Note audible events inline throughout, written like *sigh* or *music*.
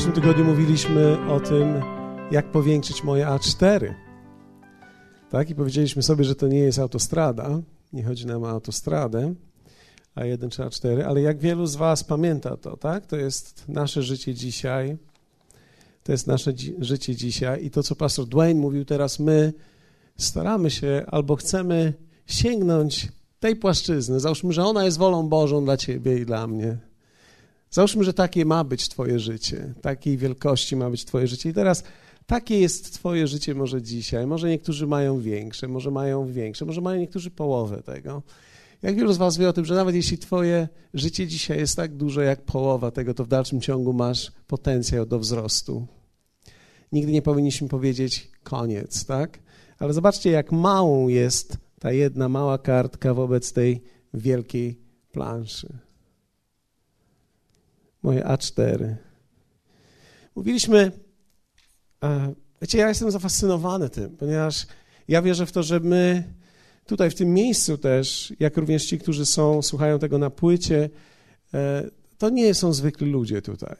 zeszłym tygodniu mówiliśmy o tym, jak powiększyć moje A4. Tak? I powiedzieliśmy sobie, że to nie jest autostrada, nie chodzi nam o autostradę, A1 czy A4, ale jak wielu z Was pamięta to, tak? To jest nasze życie dzisiaj. To jest nasze dzi życie dzisiaj i to, co pastor Dwayne mówił teraz, my staramy się albo chcemy sięgnąć tej płaszczyzny. Załóżmy, że ona jest wolą Bożą dla Ciebie i dla mnie Załóżmy, że takie ma być Twoje życie, takiej wielkości ma być Twoje życie. I teraz takie jest Twoje życie może dzisiaj. Może niektórzy mają większe, może mają większe, może mają niektórzy połowę tego. Jak wielu z Was wie o tym, że nawet jeśli Twoje życie dzisiaj jest tak duże jak połowa tego, to w dalszym ciągu masz potencjał do wzrostu. Nigdy nie powinniśmy powiedzieć koniec, tak? Ale zobaczcie, jak małą jest ta jedna mała kartka wobec tej wielkiej planszy moje A4. Mówiliśmy, wiecie, ja jestem zafascynowany tym, ponieważ ja wierzę w to, że my tutaj w tym miejscu też, jak również ci, którzy są, słuchają tego na płycie, e, to nie są zwykli ludzie tutaj.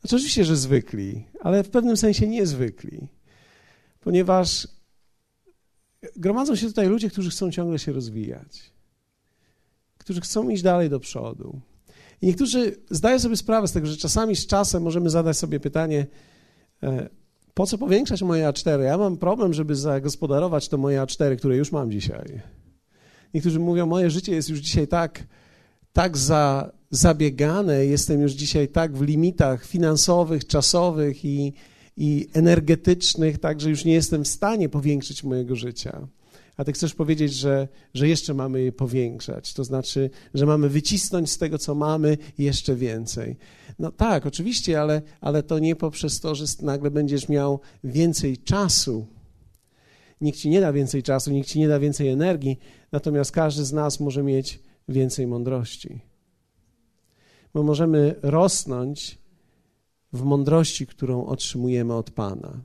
Znaczy, oczywiście, że zwykli, ale w pewnym sensie niezwykli, ponieważ gromadzą się tutaj ludzie, którzy chcą ciągle się rozwijać, którzy chcą iść dalej do przodu. I niektórzy zdają sobie sprawę z tego, że czasami z czasem możemy zadać sobie pytanie, e, po co powiększać moje A4? Ja mam problem, żeby zagospodarować to moje A4, które już mam dzisiaj. Niektórzy mówią, moje życie jest już dzisiaj tak, tak za, zabiegane, jestem już dzisiaj tak w limitach finansowych, czasowych i, i energetycznych, tak, że już nie jestem w stanie powiększyć mojego życia a ty chcesz powiedzieć, że, że jeszcze mamy je powiększać. To znaczy, że mamy wycisnąć z tego, co mamy, jeszcze więcej. No tak, oczywiście, ale, ale to nie poprzez to, że nagle będziesz miał więcej czasu. Nikt ci nie da więcej czasu, nikt ci nie da więcej energii, natomiast każdy z nas może mieć więcej mądrości. My możemy rosnąć w mądrości, którą otrzymujemy od Pana.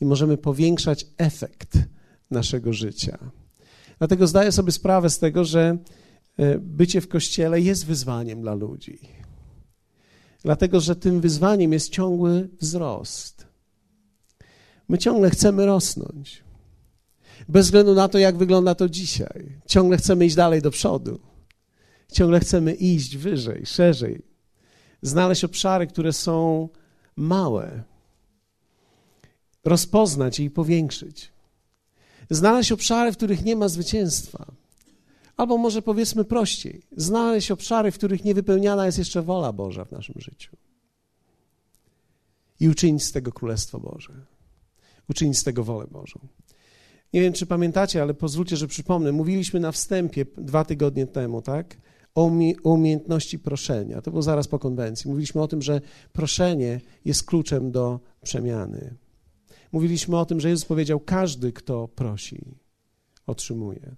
I możemy powiększać efekt naszego życia. Dlatego zdaję sobie sprawę z tego, że e, bycie w kościele jest wyzwaniem dla ludzi. Dlatego, że tym wyzwaniem jest ciągły wzrost. My ciągle chcemy rosnąć. Bez względu na to, jak wygląda to dzisiaj. Ciągle chcemy iść dalej do przodu. Ciągle chcemy iść wyżej, szerzej. Znaleźć obszary, które są małe. Rozpoznać je i powiększyć znaleźć obszary, w których nie ma zwycięstwa. Albo może powiedzmy prościej, znaleźć obszary, w których niewypełniana jest jeszcze wola Boża w naszym życiu. I uczynić z tego Królestwo Boże. Uczynić z tego wolę Bożą. Nie wiem, czy pamiętacie, ale pozwólcie, że przypomnę. Mówiliśmy na wstępie dwa tygodnie temu, tak? O umiejętności proszenia. To było zaraz po konwencji. Mówiliśmy o tym, że proszenie jest kluczem do przemiany. Mówiliśmy o tym, że Jezus powiedział: Każdy, kto prosi, otrzymuje.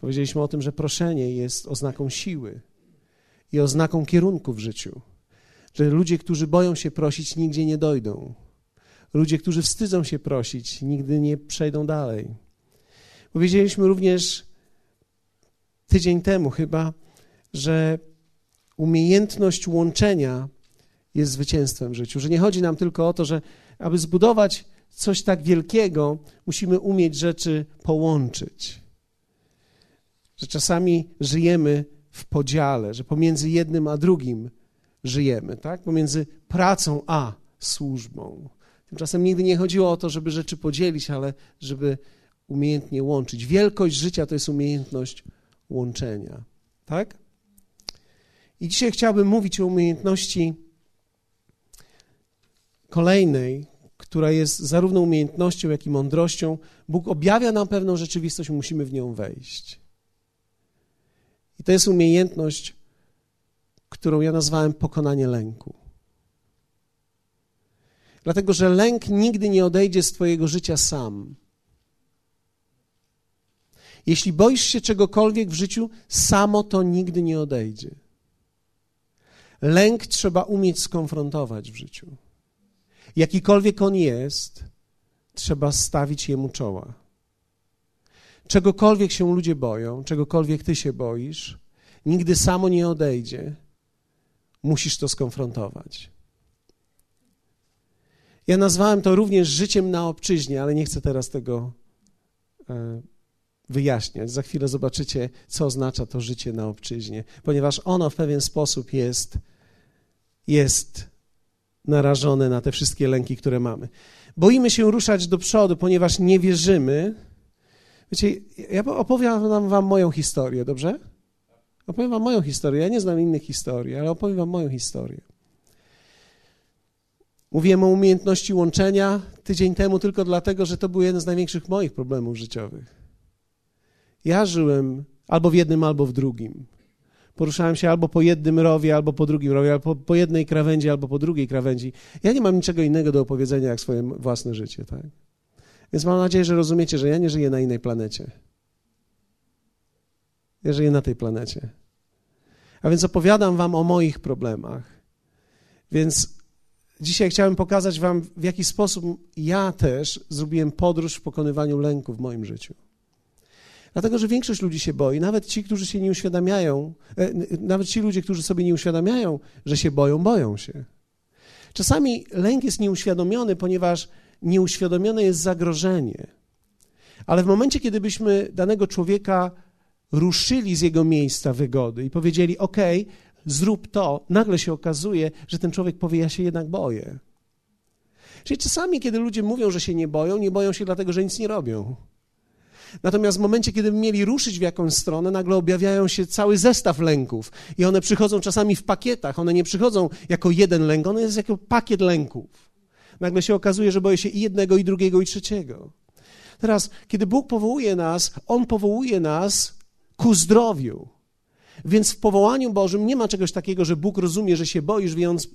Powiedzieliśmy o tym, że proszenie jest oznaką siły i oznaką kierunku w życiu. Że ludzie, którzy boją się prosić, nigdzie nie dojdą. Ludzie, którzy wstydzą się prosić, nigdy nie przejdą dalej. Powiedzieliśmy również tydzień temu chyba, że umiejętność łączenia jest zwycięstwem w życiu. Że nie chodzi nam tylko o to, że aby zbudować coś tak wielkiego, musimy umieć rzeczy połączyć. Że czasami żyjemy w podziale, że pomiędzy jednym a drugim żyjemy, tak? Pomiędzy pracą a służbą. Tymczasem nigdy nie chodziło o to, żeby rzeczy podzielić, ale żeby umiejętnie łączyć. Wielkość życia to jest umiejętność łączenia, tak? I dzisiaj chciałbym mówić o umiejętności kolejnej, która jest zarówno umiejętnością, jak i mądrością. Bóg objawia nam pewną rzeczywistość, musimy w nią wejść. I to jest umiejętność, którą ja nazwałem pokonanie lęku. Dlatego, że lęk nigdy nie odejdzie z Twojego życia sam. Jeśli boisz się czegokolwiek w życiu, samo to nigdy nie odejdzie. Lęk trzeba umieć skonfrontować w życiu. Jakikolwiek on jest, trzeba stawić jemu czoła. Czegokolwiek się ludzie boją, czegokolwiek ty się boisz, nigdy samo nie odejdzie. Musisz to skonfrontować. Ja nazwałem to również życiem na obczyźnie, ale nie chcę teraz tego e, wyjaśniać. Za chwilę zobaczycie, co oznacza to życie na obczyźnie, ponieważ ono w pewien sposób jest, jest narażone na te wszystkie lęki, które mamy. Boimy się ruszać do przodu, ponieważ nie wierzymy. Wiecie, ja opowiem wam moją historię, dobrze? Opowiem wam moją historię. Ja nie znam innych historii, ale opowiem wam moją historię. Mówiłem o umiejętności łączenia tydzień temu tylko dlatego, że to był jeden z największych moich problemów życiowych. Ja żyłem albo w jednym, albo w drugim. Poruszałem się albo po jednym rowie, albo po drugim rowie, albo po jednej krawędzi, albo po drugiej krawędzi. Ja nie mam niczego innego do opowiedzenia jak swoje własne życie, tak? Więc mam nadzieję, że rozumiecie, że ja nie żyję na innej planecie. Ja żyję na tej planecie. A więc opowiadam wam o moich problemach. Więc dzisiaj chciałem pokazać wam, w jaki sposób ja też zrobiłem podróż w pokonywaniu lęku w moim życiu. Dlatego, że większość ludzi się boi, nawet ci, którzy się nie uświadamiają, e, nawet ci ludzie, którzy sobie nie uświadamiają, że się boją, boją się. Czasami lęk jest nieuświadomiony, ponieważ nieuświadomione jest zagrożenie. Ale w momencie, kiedy byśmy danego człowieka ruszyli z jego miejsca wygody i powiedzieli: OK, zrób to, nagle się okazuje, że ten człowiek powie: Ja się jednak boję. Czyli czasami, kiedy ludzie mówią, że się nie boją, nie boją się dlatego, że nic nie robią. Natomiast w momencie, kiedy mieli ruszyć w jakąś stronę, nagle objawiają się cały zestaw lęków. I one przychodzą czasami w pakietach. One nie przychodzą jako jeden lęk, one jest jako pakiet lęków. Nagle się okazuje, że boję się i jednego, i drugiego, i trzeciego. Teraz, kiedy Bóg powołuje nas, On powołuje nas ku zdrowiu. Więc w powołaniu Bożym nie ma czegoś takiego, że Bóg rozumie, że się boisz, więc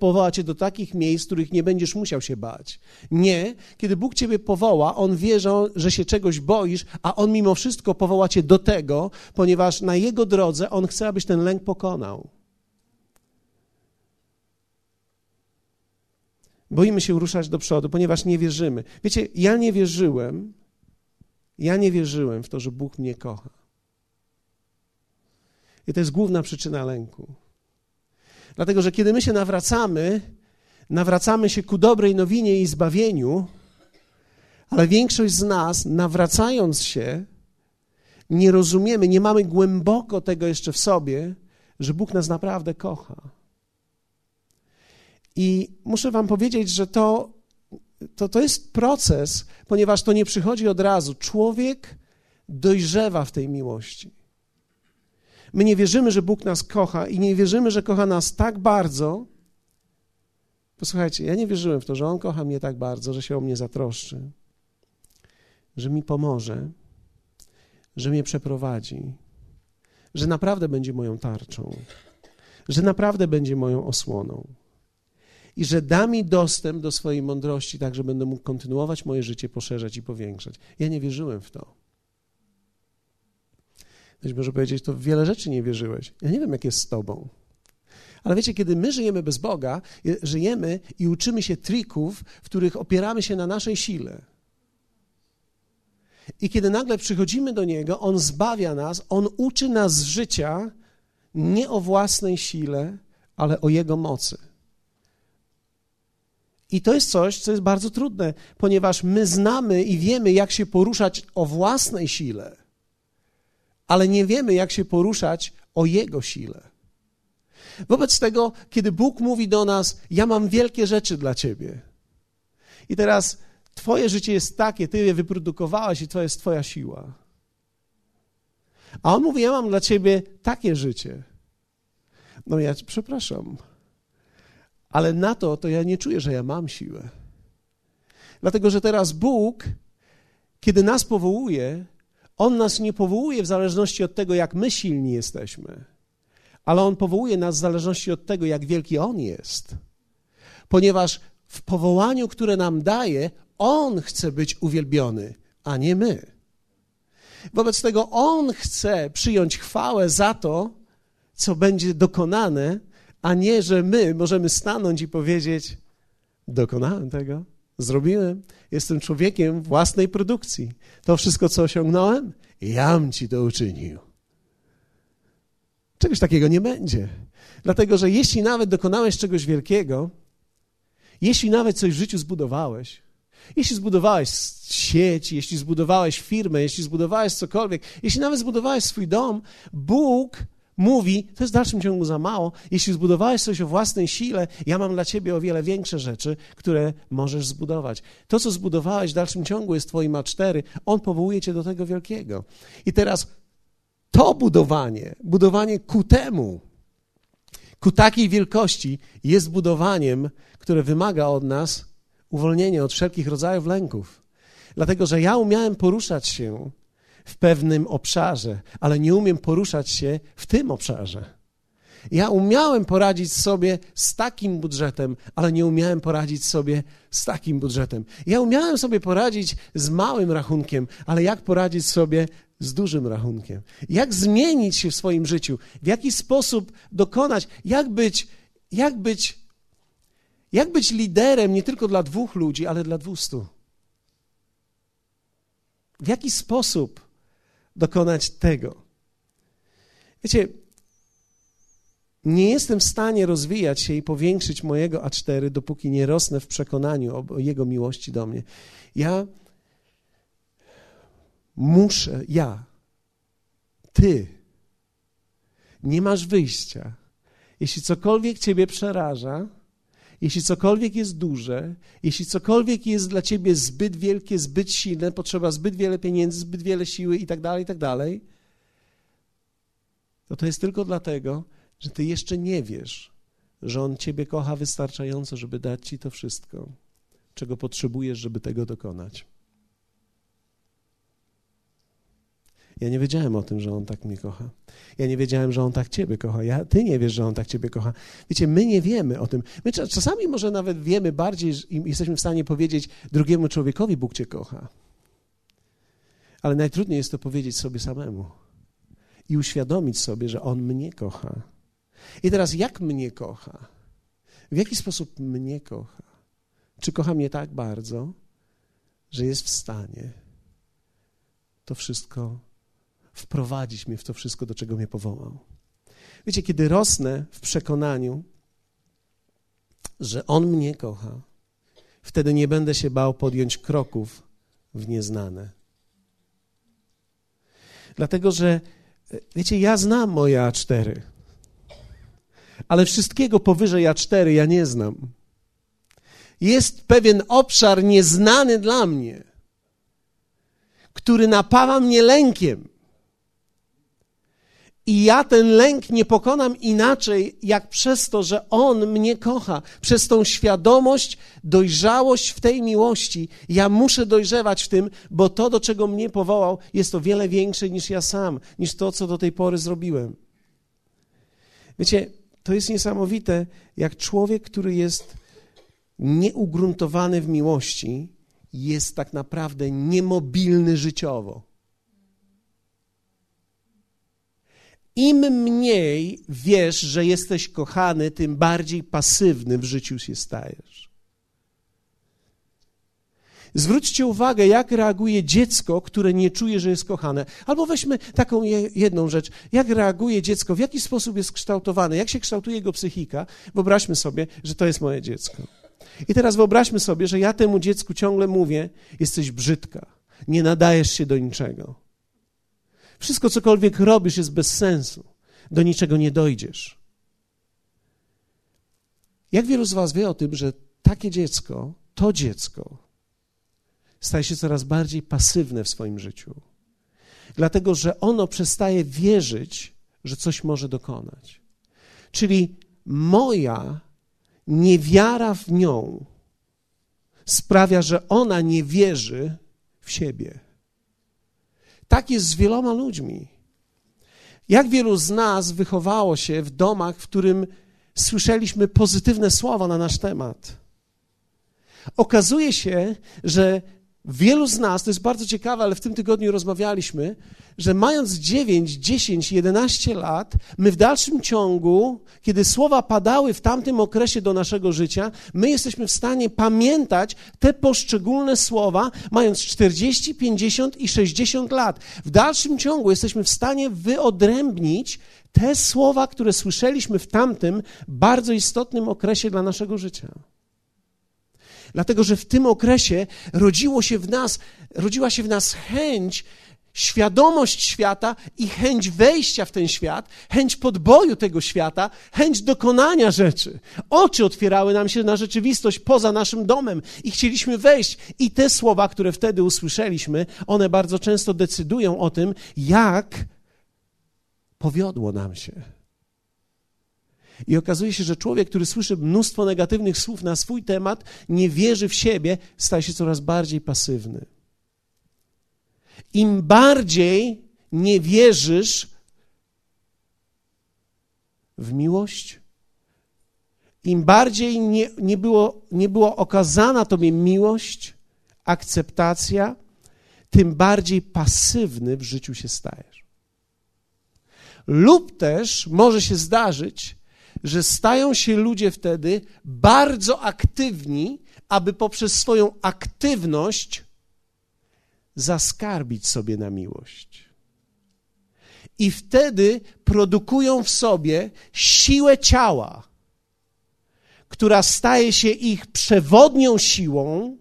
powoła cię do takich miejsc, których nie będziesz musiał się bać. Nie. Kiedy Bóg ciebie powoła, On wie, że się czegoś boisz, a On mimo wszystko powoła cię do tego, ponieważ na Jego drodze On chce, abyś ten lęk pokonał. Boimy się ruszać do przodu, ponieważ nie wierzymy. Wiecie, ja nie wierzyłem, ja nie wierzyłem w to, że Bóg mnie kocha. I to jest główna przyczyna lęku. Dlatego, że kiedy my się nawracamy, nawracamy się ku dobrej nowinie i zbawieniu, ale większość z nas, nawracając się, nie rozumiemy, nie mamy głęboko tego jeszcze w sobie, że Bóg nas naprawdę kocha. I muszę Wam powiedzieć, że to, to, to jest proces, ponieważ to nie przychodzi od razu. Człowiek dojrzewa w tej miłości. My nie wierzymy, że Bóg nas kocha i nie wierzymy, że kocha nas tak bardzo. Posłuchajcie, ja nie wierzyłem w to, że On kocha mnie tak bardzo, że się o mnie zatroszczy, że mi pomoże, że mnie przeprowadzi, że naprawdę będzie moją tarczą, że naprawdę będzie moją osłoną i że da mi dostęp do swojej mądrości, tak że będę mógł kontynuować moje życie, poszerzać i powiększać. Ja nie wierzyłem w to. Ktoś może powiedzieć, to wiele rzeczy nie wierzyłeś. Ja nie wiem, jak jest z tobą. Ale wiecie, kiedy my żyjemy bez Boga, żyjemy i uczymy się trików, w których opieramy się na naszej sile. I kiedy nagle przychodzimy do Niego, On zbawia nas, On uczy nas życia nie o własnej sile, ale o Jego mocy. I to jest coś, co jest bardzo trudne, ponieważ my znamy i wiemy, jak się poruszać o własnej sile ale nie wiemy, jak się poruszać o Jego sile. Wobec tego, kiedy Bóg mówi do nas: Ja mam wielkie rzeczy dla ciebie, i teraz Twoje życie jest takie, Ty je wyprodukowałeś i to jest Twoja siła. A On mówi: Ja mam dla ciebie takie życie. No ja przepraszam, ale na to to ja nie czuję, że ja mam siłę. Dlatego, że teraz Bóg, kiedy nas powołuje, on nas nie powołuje w zależności od tego, jak my silni jesteśmy, ale On powołuje nas w zależności od tego, jak wielki On jest. Ponieważ w powołaniu, które nam daje, On chce być uwielbiony, a nie my. Wobec tego On chce przyjąć chwałę za to, co będzie dokonane, a nie, że my możemy stanąć i powiedzieć: Dokonałem tego. Zrobiłem. Jestem człowiekiem własnej produkcji. To wszystko, co osiągnąłem, jam ci to uczynił. Czegoś takiego nie będzie. Dlatego, że jeśli nawet dokonałeś czegoś wielkiego, Jeśli nawet coś w życiu zbudowałeś, jeśli zbudowałeś sieć, jeśli zbudowałeś firmę, jeśli zbudowałeś cokolwiek, jeśli nawet zbudowałeś swój dom, Bóg mówi, to jest w dalszym ciągu za mało. Jeśli zbudowałeś coś o własnej sile, ja mam dla ciebie o wiele większe rzeczy, które możesz zbudować. To, co zbudowałeś w dalszym ciągu jest twoim A4, on powołuje cię do tego wielkiego. I teraz to budowanie, budowanie ku temu, ku takiej wielkości jest budowaniem, które wymaga od nas uwolnienia od wszelkich rodzajów lęków. Dlatego, że ja umiałem poruszać się w pewnym obszarze, ale nie umiem poruszać się w tym obszarze. Ja umiałem poradzić sobie z takim budżetem, ale nie umiałem poradzić sobie z takim budżetem. Ja umiałem sobie poradzić z małym rachunkiem, ale jak poradzić sobie z dużym rachunkiem? Jak zmienić się w swoim życiu? W jaki sposób dokonać? Jak być, jak być, jak być liderem nie tylko dla dwóch ludzi, ale dla dwustu? W jaki sposób dokonać tego. Wiecie, nie jestem w stanie rozwijać się i powiększyć mojego A4, dopóki nie rosnę w przekonaniu o Jego miłości do mnie. Ja muszę, ja, Ty, nie masz wyjścia. Jeśli cokolwiek Ciebie przeraża, jeśli cokolwiek jest duże, jeśli cokolwiek jest dla ciebie zbyt wielkie, zbyt silne, potrzeba zbyt wiele pieniędzy, zbyt wiele siły i tak dalej, i tak to to jest tylko dlatego, że ty jeszcze nie wiesz, że On ciebie kocha wystarczająco, żeby dać ci to wszystko, czego potrzebujesz, żeby tego dokonać. Ja nie wiedziałem o tym, że On tak mnie kocha. Ja nie wiedziałem, że On tak Ciebie kocha. Ja, ty nie wiesz, że On tak Ciebie kocha. Wiecie, my nie wiemy o tym. My czasami może nawet wiemy bardziej i jesteśmy w stanie powiedzieć drugiemu człowiekowi, Bóg Cię kocha. Ale najtrudniej jest to powiedzieć sobie samemu i uświadomić sobie, że On mnie kocha. I teraz jak mnie kocha? W jaki sposób mnie kocha? Czy kocha mnie tak bardzo, że jest w stanie to wszystko wprowadzić mnie w to wszystko, do czego mnie powołał. Wiecie, kiedy rosnę w przekonaniu, że On mnie kocha, wtedy nie będę się bał podjąć kroków w nieznane. Dlatego, że wiecie, ja znam moje A4, ale wszystkiego powyżej A4 ja nie znam. Jest pewien obszar nieznany dla mnie, który napawa mnie lękiem. I ja ten lęk nie pokonam inaczej, jak przez to, że On mnie kocha, przez tą świadomość, dojrzałość w tej miłości. Ja muszę dojrzewać w tym, bo to, do czego mnie powołał, jest o wiele większe niż ja sam, niż to, co do tej pory zrobiłem. Wiecie, to jest niesamowite, jak człowiek, który jest nieugruntowany w miłości, jest tak naprawdę niemobilny życiowo. Im mniej wiesz, że jesteś kochany, tym bardziej pasywny w życiu się stajesz. Zwróćcie uwagę, jak reaguje dziecko, które nie czuje, że jest kochane. Albo weźmy taką jedną rzecz. Jak reaguje dziecko, w jaki sposób jest kształtowane, jak się kształtuje jego psychika. Wyobraźmy sobie, że to jest moje dziecko. I teraz wyobraźmy sobie, że ja temu dziecku ciągle mówię: jesteś brzydka, nie nadajesz się do niczego. Wszystko, cokolwiek robisz, jest bez sensu. Do niczego nie dojdziesz. Jak wielu z Was wie o tym, że takie dziecko, to dziecko, staje się coraz bardziej pasywne w swoim życiu? Dlatego, że ono przestaje wierzyć, że coś może dokonać. Czyli moja niewiara w nią sprawia, że ona nie wierzy w siebie. Tak jest z wieloma ludźmi. Jak wielu z nas wychowało się w domach, w którym słyszeliśmy pozytywne słowa na nasz temat? Okazuje się, że Wielu z nas, to jest bardzo ciekawe, ale w tym tygodniu rozmawialiśmy, że mając 9, 10, 11 lat, my w dalszym ciągu, kiedy słowa padały w tamtym okresie do naszego życia, my jesteśmy w stanie pamiętać te poszczególne słowa, mając 40, 50 i 60 lat. W dalszym ciągu jesteśmy w stanie wyodrębnić te słowa, które słyszeliśmy w tamtym bardzo istotnym okresie dla naszego życia. Dlatego, że w tym okresie rodziło się w nas, rodziła się w nas chęć, świadomość świata i chęć wejścia w ten świat, chęć podboju tego świata, chęć dokonania rzeczy. Oczy otwierały nam się na rzeczywistość poza naszym domem i chcieliśmy wejść. I te słowa, które wtedy usłyszeliśmy, one bardzo często decydują o tym, jak powiodło nam się. I okazuje się, że człowiek, który słyszy mnóstwo negatywnych słów na swój temat, nie wierzy w siebie, staje się coraz bardziej pasywny. Im bardziej nie wierzysz w miłość, im bardziej nie, nie, było, nie było okazana Tobie miłość, akceptacja, tym bardziej pasywny w życiu się stajesz. Lub też może się zdarzyć, że stają się ludzie wtedy bardzo aktywni, aby poprzez swoją aktywność zaskarbić sobie na miłość. I wtedy produkują w sobie siłę ciała, która staje się ich przewodnią siłą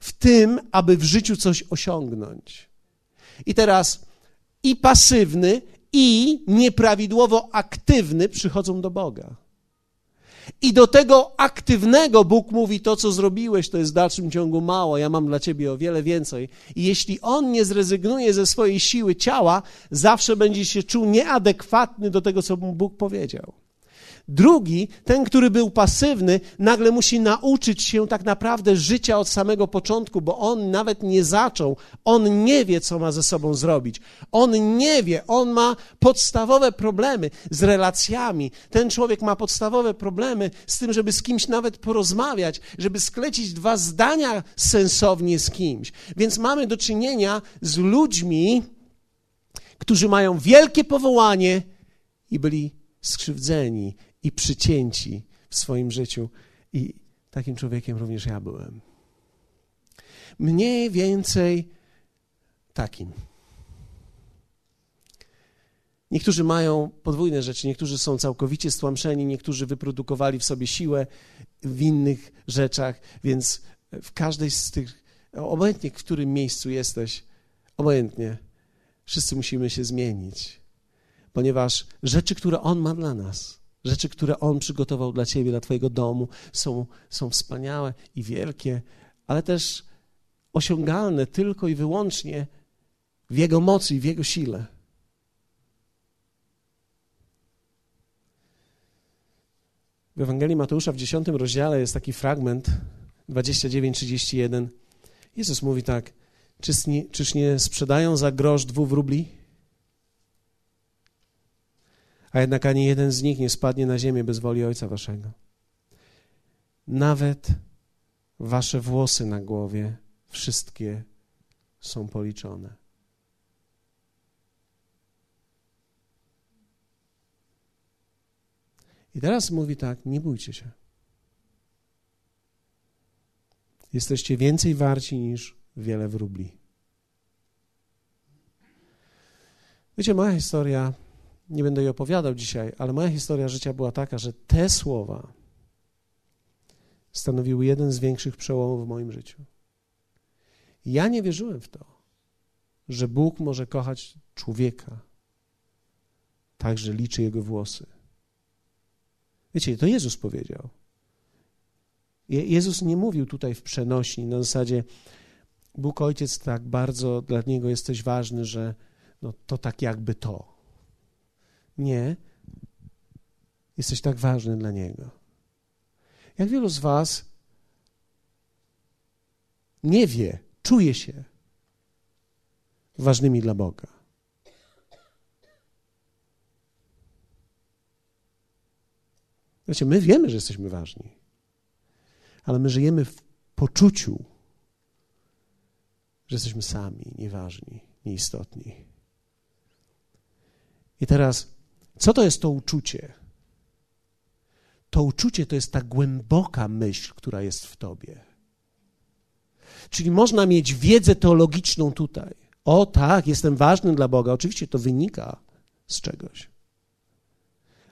w tym, aby w życiu coś osiągnąć. I teraz i pasywny, i nieprawidłowo aktywny przychodzą do Boga. I do tego aktywnego Bóg mówi: To, co zrobiłeś, to jest w dalszym ciągu mało, ja mam dla ciebie o wiele więcej. I jeśli on nie zrezygnuje ze swojej siły ciała, zawsze będzie się czuł nieadekwatny do tego, co mu Bóg powiedział. Drugi, ten, który był pasywny, nagle musi nauczyć się tak naprawdę życia od samego początku, bo on nawet nie zaczął, on nie wie, co ma ze sobą zrobić. On nie wie, on ma podstawowe problemy z relacjami. Ten człowiek ma podstawowe problemy z tym, żeby z kimś nawet porozmawiać, żeby sklecić dwa zdania sensownie z kimś. Więc mamy do czynienia z ludźmi, którzy mają wielkie powołanie i byli skrzywdzeni i przycięci w swoim życiu. I takim człowiekiem również ja byłem. Mniej więcej takim. Niektórzy mają podwójne rzeczy, niektórzy są całkowicie stłamszeni, niektórzy wyprodukowali w sobie siłę w innych rzeczach, więc w każdej z tych, obojętnie w którym miejscu jesteś, obojętnie, wszyscy musimy się zmienić, ponieważ rzeczy, które On ma dla nas, Rzeczy, które On przygotował dla Ciebie, dla Twojego domu, są, są wspaniałe i wielkie, ale też osiągalne tylko i wyłącznie w Jego mocy i w Jego sile. W Ewangelii Mateusza w 10 rozdziale jest taki fragment 29-31. Jezus mówi tak: Czyż nie, czyż nie sprzedają za grosz dwóch rubli? A jednak ani jeden z nich nie spadnie na ziemię bez woli Ojca Waszego. Nawet Wasze włosy na głowie, wszystkie są policzone. I teraz mówi tak: nie bójcie się. Jesteście więcej warci niż wiele wróbli. Wiecie, moja historia nie będę jej opowiadał dzisiaj, ale moja historia życia była taka, że te słowa stanowiły jeden z większych przełomów w moim życiu. Ja nie wierzyłem w to, że Bóg może kochać człowieka, tak, że liczy jego włosy. Wiecie, to Jezus powiedział. Jezus nie mówił tutaj w przenośni na zasadzie Bóg Ojciec tak bardzo dla Niego jesteś ważny, że no, to tak jakby to. Nie. Jesteś tak ważny dla Niego. Jak wielu z Was nie wie, czuje się ważnymi dla Boga? Wiecie, my wiemy, że jesteśmy ważni, ale my żyjemy w poczuciu, że jesteśmy sami, nieważni, nieistotni. I teraz co to jest to uczucie? To uczucie to jest ta głęboka myśl, która jest w tobie. Czyli można mieć wiedzę teologiczną tutaj. O tak, jestem ważny dla Boga. Oczywiście to wynika z czegoś.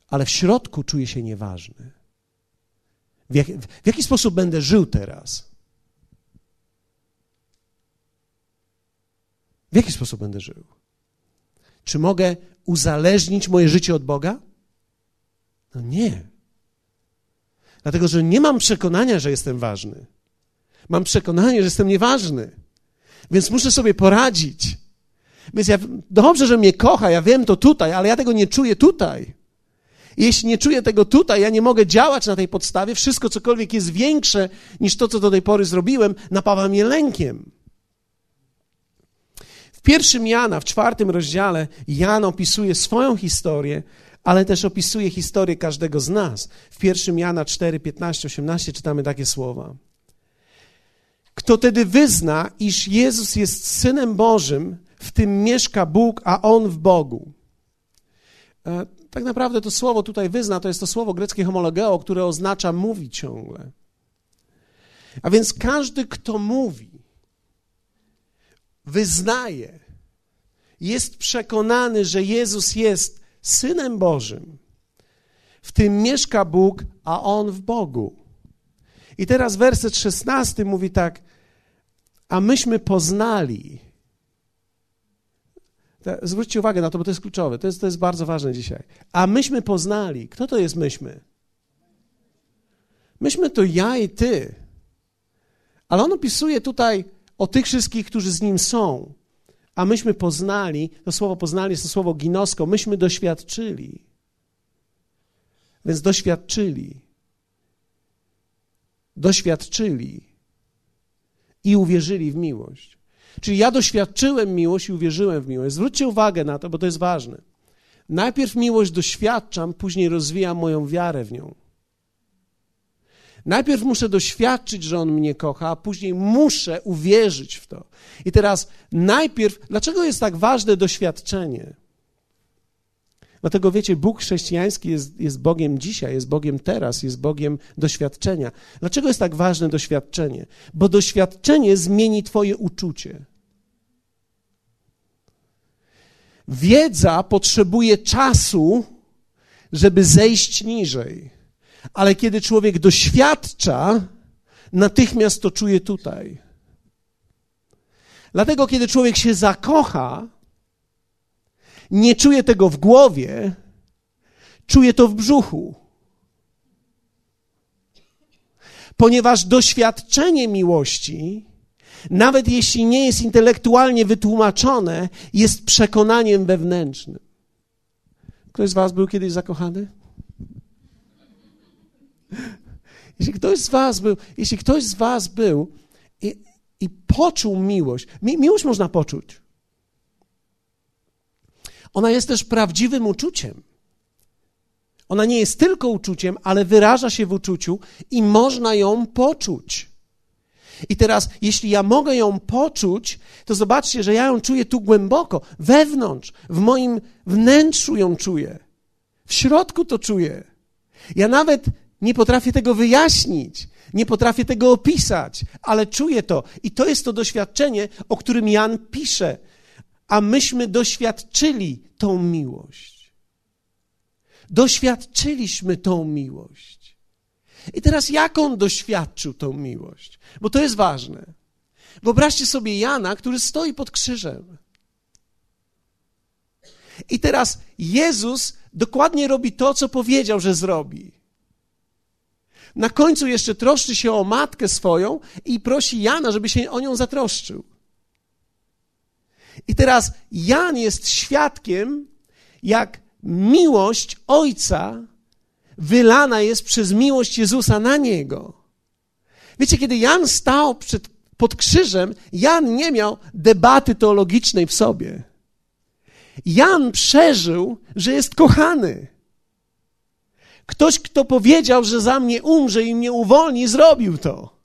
Ale w środku czuję się nieważny. W, jak, w jaki sposób będę żył teraz? W jaki sposób będę żył? Czy mogę uzależnić moje życie od Boga? No nie. Dlatego, że nie mam przekonania, że jestem ważny. Mam przekonanie, że jestem nieważny. Więc muszę sobie poradzić. Więc ja, dobrze, że mnie kocha, ja wiem to tutaj, ale ja tego nie czuję tutaj. Jeśli nie czuję tego tutaj, ja nie mogę działać na tej podstawie. Wszystko, cokolwiek jest większe niż to, co do tej pory zrobiłem, napawa mnie lękiem. W pierwszym Jana, w czwartym rozdziale, Jan opisuje swoją historię, ale też opisuje historię każdego z nas. W pierwszym Jana 4, 15, 18 czytamy takie słowa. Kto tedy wyzna, iż Jezus jest Synem Bożym, w tym mieszka Bóg, a On w Bogu. E, tak naprawdę to słowo tutaj wyzna, to jest to słowo greckie homologeo, które oznacza mówi ciągle. A więc każdy, kto mówi, wyznaje, jest przekonany, że Jezus jest Synem Bożym, w tym mieszka Bóg, a On w Bogu. I teraz werset 16 mówi tak, a myśmy poznali. Zwróćcie uwagę na to, bo to jest kluczowe. To jest, to jest bardzo ważne dzisiaj. A myśmy poznali. Kto to jest myśmy? Myśmy to ja i ty. Ale on opisuje tutaj o tych wszystkich, którzy z nim są. A myśmy poznali, to słowo poznali jest to słowo ginosko, myśmy doświadczyli. Więc doświadczyli. Doświadczyli i uwierzyli w miłość. Czyli ja doświadczyłem miłość i uwierzyłem w miłość. Zwróćcie uwagę na to, bo to jest ważne. Najpierw miłość doświadczam, później rozwijam moją wiarę w nią. Najpierw muszę doświadczyć, że On mnie kocha, a później muszę uwierzyć w to. I teraz najpierw, dlaczego jest tak ważne doświadczenie? Dlatego wiecie, Bóg chrześcijański jest, jest Bogiem dzisiaj, jest Bogiem teraz, jest Bogiem doświadczenia. Dlaczego jest tak ważne doświadczenie? Bo doświadczenie zmieni Twoje uczucie. Wiedza potrzebuje czasu, żeby zejść niżej. Ale kiedy człowiek doświadcza, natychmiast to czuje tutaj. Dlatego, kiedy człowiek się zakocha, nie czuje tego w głowie, czuje to w brzuchu. Ponieważ doświadczenie miłości, nawet jeśli nie jest intelektualnie wytłumaczone, jest przekonaniem wewnętrznym. Ktoś z Was był kiedyś zakochany? Jeśli ktoś z Was był, jeśli ktoś z Was był i, i poczuł miłość, mi, miłość można poczuć. Ona jest też prawdziwym uczuciem. Ona nie jest tylko uczuciem, ale wyraża się w uczuciu i można ją poczuć. I teraz, jeśli ja mogę ją poczuć, to zobaczcie, że ja ją czuję tu głęboko, wewnątrz, w moim wnętrzu ją czuję. W środku to czuję. Ja nawet nie potrafię tego wyjaśnić, nie potrafię tego opisać, ale czuję to. I to jest to doświadczenie, o którym Jan pisze a myśmy doświadczyli tą miłość. Doświadczyliśmy tą miłość. I teraz jak on doświadczył tą miłość? Bo to jest ważne. Wyobraźcie sobie Jana, który stoi pod krzyżem. I teraz Jezus dokładnie robi to, co powiedział, że zrobi. Na końcu jeszcze troszczy się o matkę swoją i prosi Jana, żeby się o nią zatroszczył. I teraz Jan jest świadkiem, jak miłość Ojca wylana jest przez miłość Jezusa na niego. Wiecie, kiedy Jan stał przed, pod krzyżem, Jan nie miał debaty teologicznej w sobie. Jan przeżył, że jest kochany. Ktoś, kto powiedział, że za mnie umrze i mnie uwolni, zrobił to.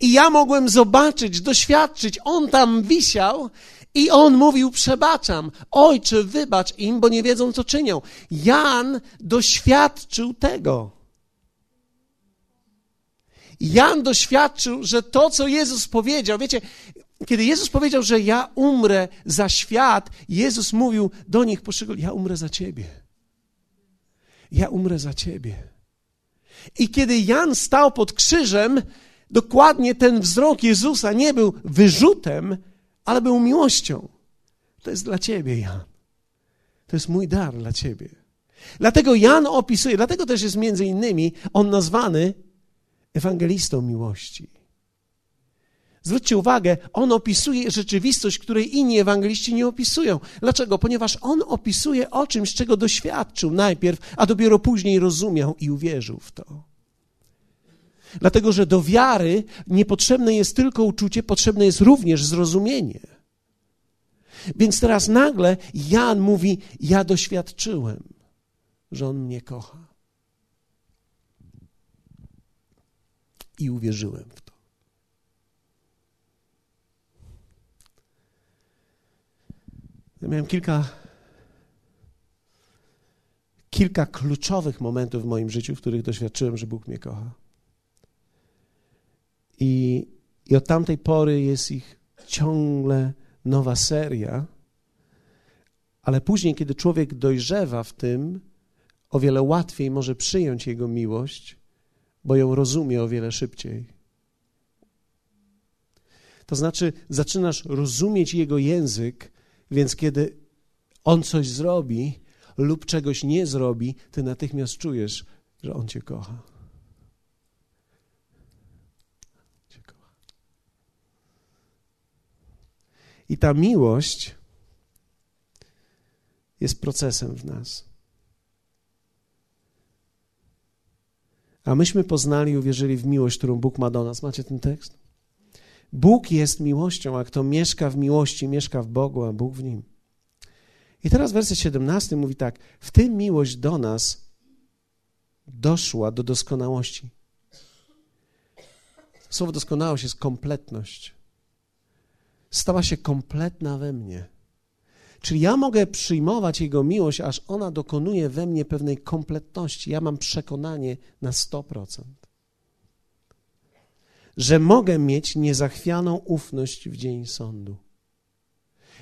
I ja mogłem zobaczyć, doświadczyć. On tam wisiał i on mówił: Przebaczam, ojcze, wybacz im, bo nie wiedzą, co czynią. Jan doświadczył tego. Jan doświadczył, że to, co Jezus powiedział, wiecie, kiedy Jezus powiedział, że ja umrę za świat, Jezus mówił do nich poszczególnie: Ja umrę za ciebie. Ja umrę za ciebie. I kiedy Jan stał pod krzyżem, dokładnie ten wzrok Jezusa nie był wyrzutem, ale był miłością. To jest dla ciebie, Jan. To jest mój dar dla ciebie. Dlatego Jan opisuje, dlatego też jest między innymi on nazwany ewangelistą miłości. Zwróćcie uwagę, on opisuje rzeczywistość, której inni ewangeliści nie opisują. Dlaczego? Ponieważ on opisuje o czymś, czego doświadczył najpierw, a dopiero później rozumiał i uwierzył w to. Dlatego, że do wiary niepotrzebne jest tylko uczucie, potrzebne jest również zrozumienie. Więc teraz nagle Jan mówi: Ja doświadczyłem, że on mnie kocha. I uwierzyłem w to. Ja miałem kilka, kilka kluczowych momentów w moim życiu, w których doświadczyłem, że Bóg mnie kocha. I, i od tamtej pory jest ich ciągle nowa seria. Ale później, kiedy człowiek dojrzewa w tym, o wiele łatwiej może przyjąć Jego miłość, bo ją rozumie o wiele szybciej. To znaczy, zaczynasz rozumieć Jego język, więc kiedy On coś zrobi lub czegoś nie zrobi, ty natychmiast czujesz, że On Cię kocha. I ta miłość jest procesem w nas. A myśmy poznali i uwierzyli w miłość, którą Bóg ma do nas. Macie ten tekst? Bóg jest miłością, a kto mieszka w miłości, mieszka w Bogu, a Bóg w nim. I teraz werset 17 mówi tak: W tym miłość do nas doszła do doskonałości. Słowo doskonałość jest kompletność stała się kompletna we mnie. Czyli ja mogę przyjmować Jego miłość, aż ona dokonuje we mnie pewnej kompletności. Ja mam przekonanie na 100%, że mogę mieć niezachwianą ufność w dzień sądu.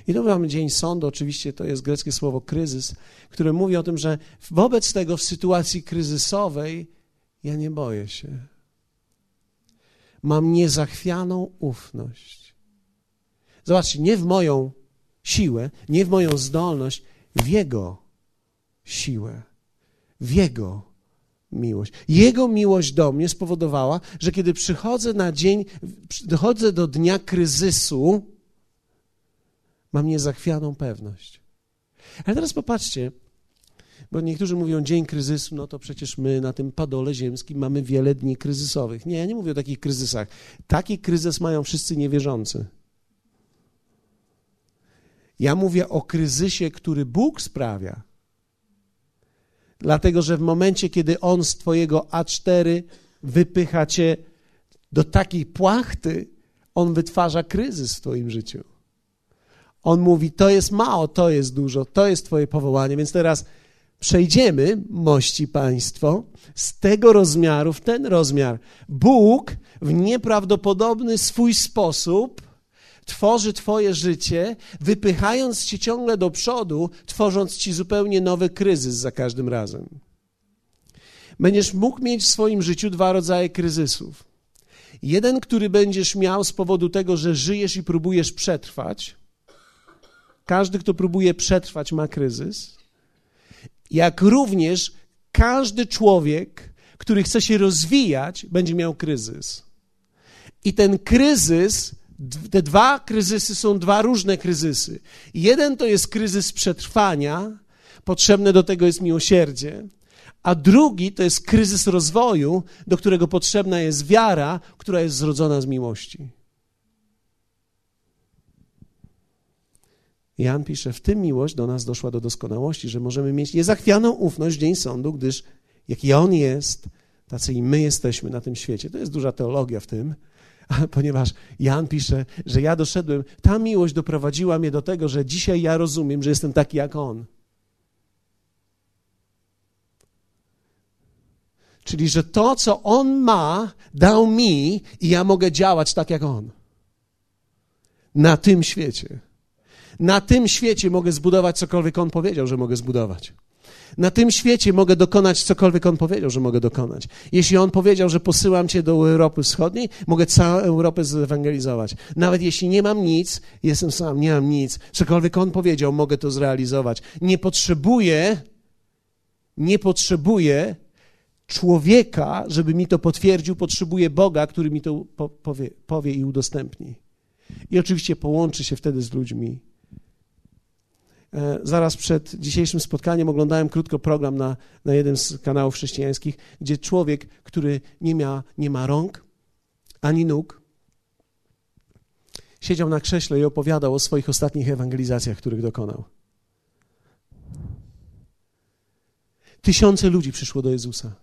I to mamy dzień sądu, oczywiście to jest greckie słowo kryzys, które mówi o tym, że wobec tego w sytuacji kryzysowej ja nie boję się. Mam niezachwianą ufność Zobaczcie, nie w moją siłę, nie w moją zdolność, w Jego siłę, w Jego miłość. Jego miłość do mnie spowodowała, że kiedy przychodzę na dzień, dochodzę do dnia kryzysu, mam niezachwianą pewność. Ale teraz popatrzcie, bo niektórzy mówią dzień kryzysu, no to przecież my na tym padole ziemskim mamy wiele dni kryzysowych. Nie, ja nie mówię o takich kryzysach. Taki kryzys mają wszyscy niewierzący. Ja mówię o kryzysie, który Bóg sprawia. Dlatego, że w momencie, kiedy On z Twojego A4 wypycha Cię do takiej płachty, On wytwarza kryzys w Twoim życiu. On mówi: To jest mało, to jest dużo, to jest Twoje powołanie. Więc teraz przejdziemy, mości Państwo, z tego rozmiaru w ten rozmiar. Bóg w nieprawdopodobny swój sposób tworzy Twoje życie, wypychając Cię ciągle do przodu, tworząc Ci zupełnie nowy kryzys za każdym razem. Będziesz mógł mieć w swoim życiu dwa rodzaje kryzysów. Jeden, który będziesz miał z powodu tego, że żyjesz i próbujesz przetrwać. Każdy, kto próbuje przetrwać, ma kryzys. Jak również każdy człowiek, który chce się rozwijać, będzie miał kryzys. I ten kryzys te dwa kryzysy są dwa różne kryzysy. Jeden to jest kryzys przetrwania, potrzebne do tego jest miłosierdzie, a drugi to jest kryzys rozwoju, do którego potrzebna jest wiara, która jest zrodzona z miłości. Jan pisze, w tym miłość do nas doszła do doskonałości, że możemy mieć niezachwianą ufność w dzień sądu, gdyż jaki On jest, tacy i my jesteśmy na tym świecie. To jest duża teologia w tym, *laughs* ponieważ Jan pisze, że ja doszedłem, ta miłość doprowadziła mnie do tego, że dzisiaj ja rozumiem, że jestem taki jak On. Czyli, że to, co On ma, dał mi i ja mogę działać tak jak On. Na tym świecie. Na tym świecie mogę zbudować cokolwiek On powiedział, że mogę zbudować. Na tym świecie mogę dokonać cokolwiek On powiedział, że mogę dokonać. Jeśli On powiedział, że posyłam Cię do Europy Wschodniej, mogę całą Europę zewangelizować. Nawet jeśli nie mam nic, jestem sam, nie mam nic, cokolwiek On powiedział, mogę to zrealizować. Nie potrzebuję, nie potrzebuję człowieka, żeby mi to potwierdził, potrzebuję Boga, który mi to powie, powie i udostępni. I oczywiście połączy się wtedy z ludźmi zaraz przed dzisiejszym spotkaniem oglądałem krótko program na, na jednym z kanałów chrześcijańskich, gdzie człowiek, który nie, mia, nie ma rąk ani nóg, siedział na krześle i opowiadał o swoich ostatnich ewangelizacjach, których dokonał. Tysiące ludzi przyszło do Jezusa.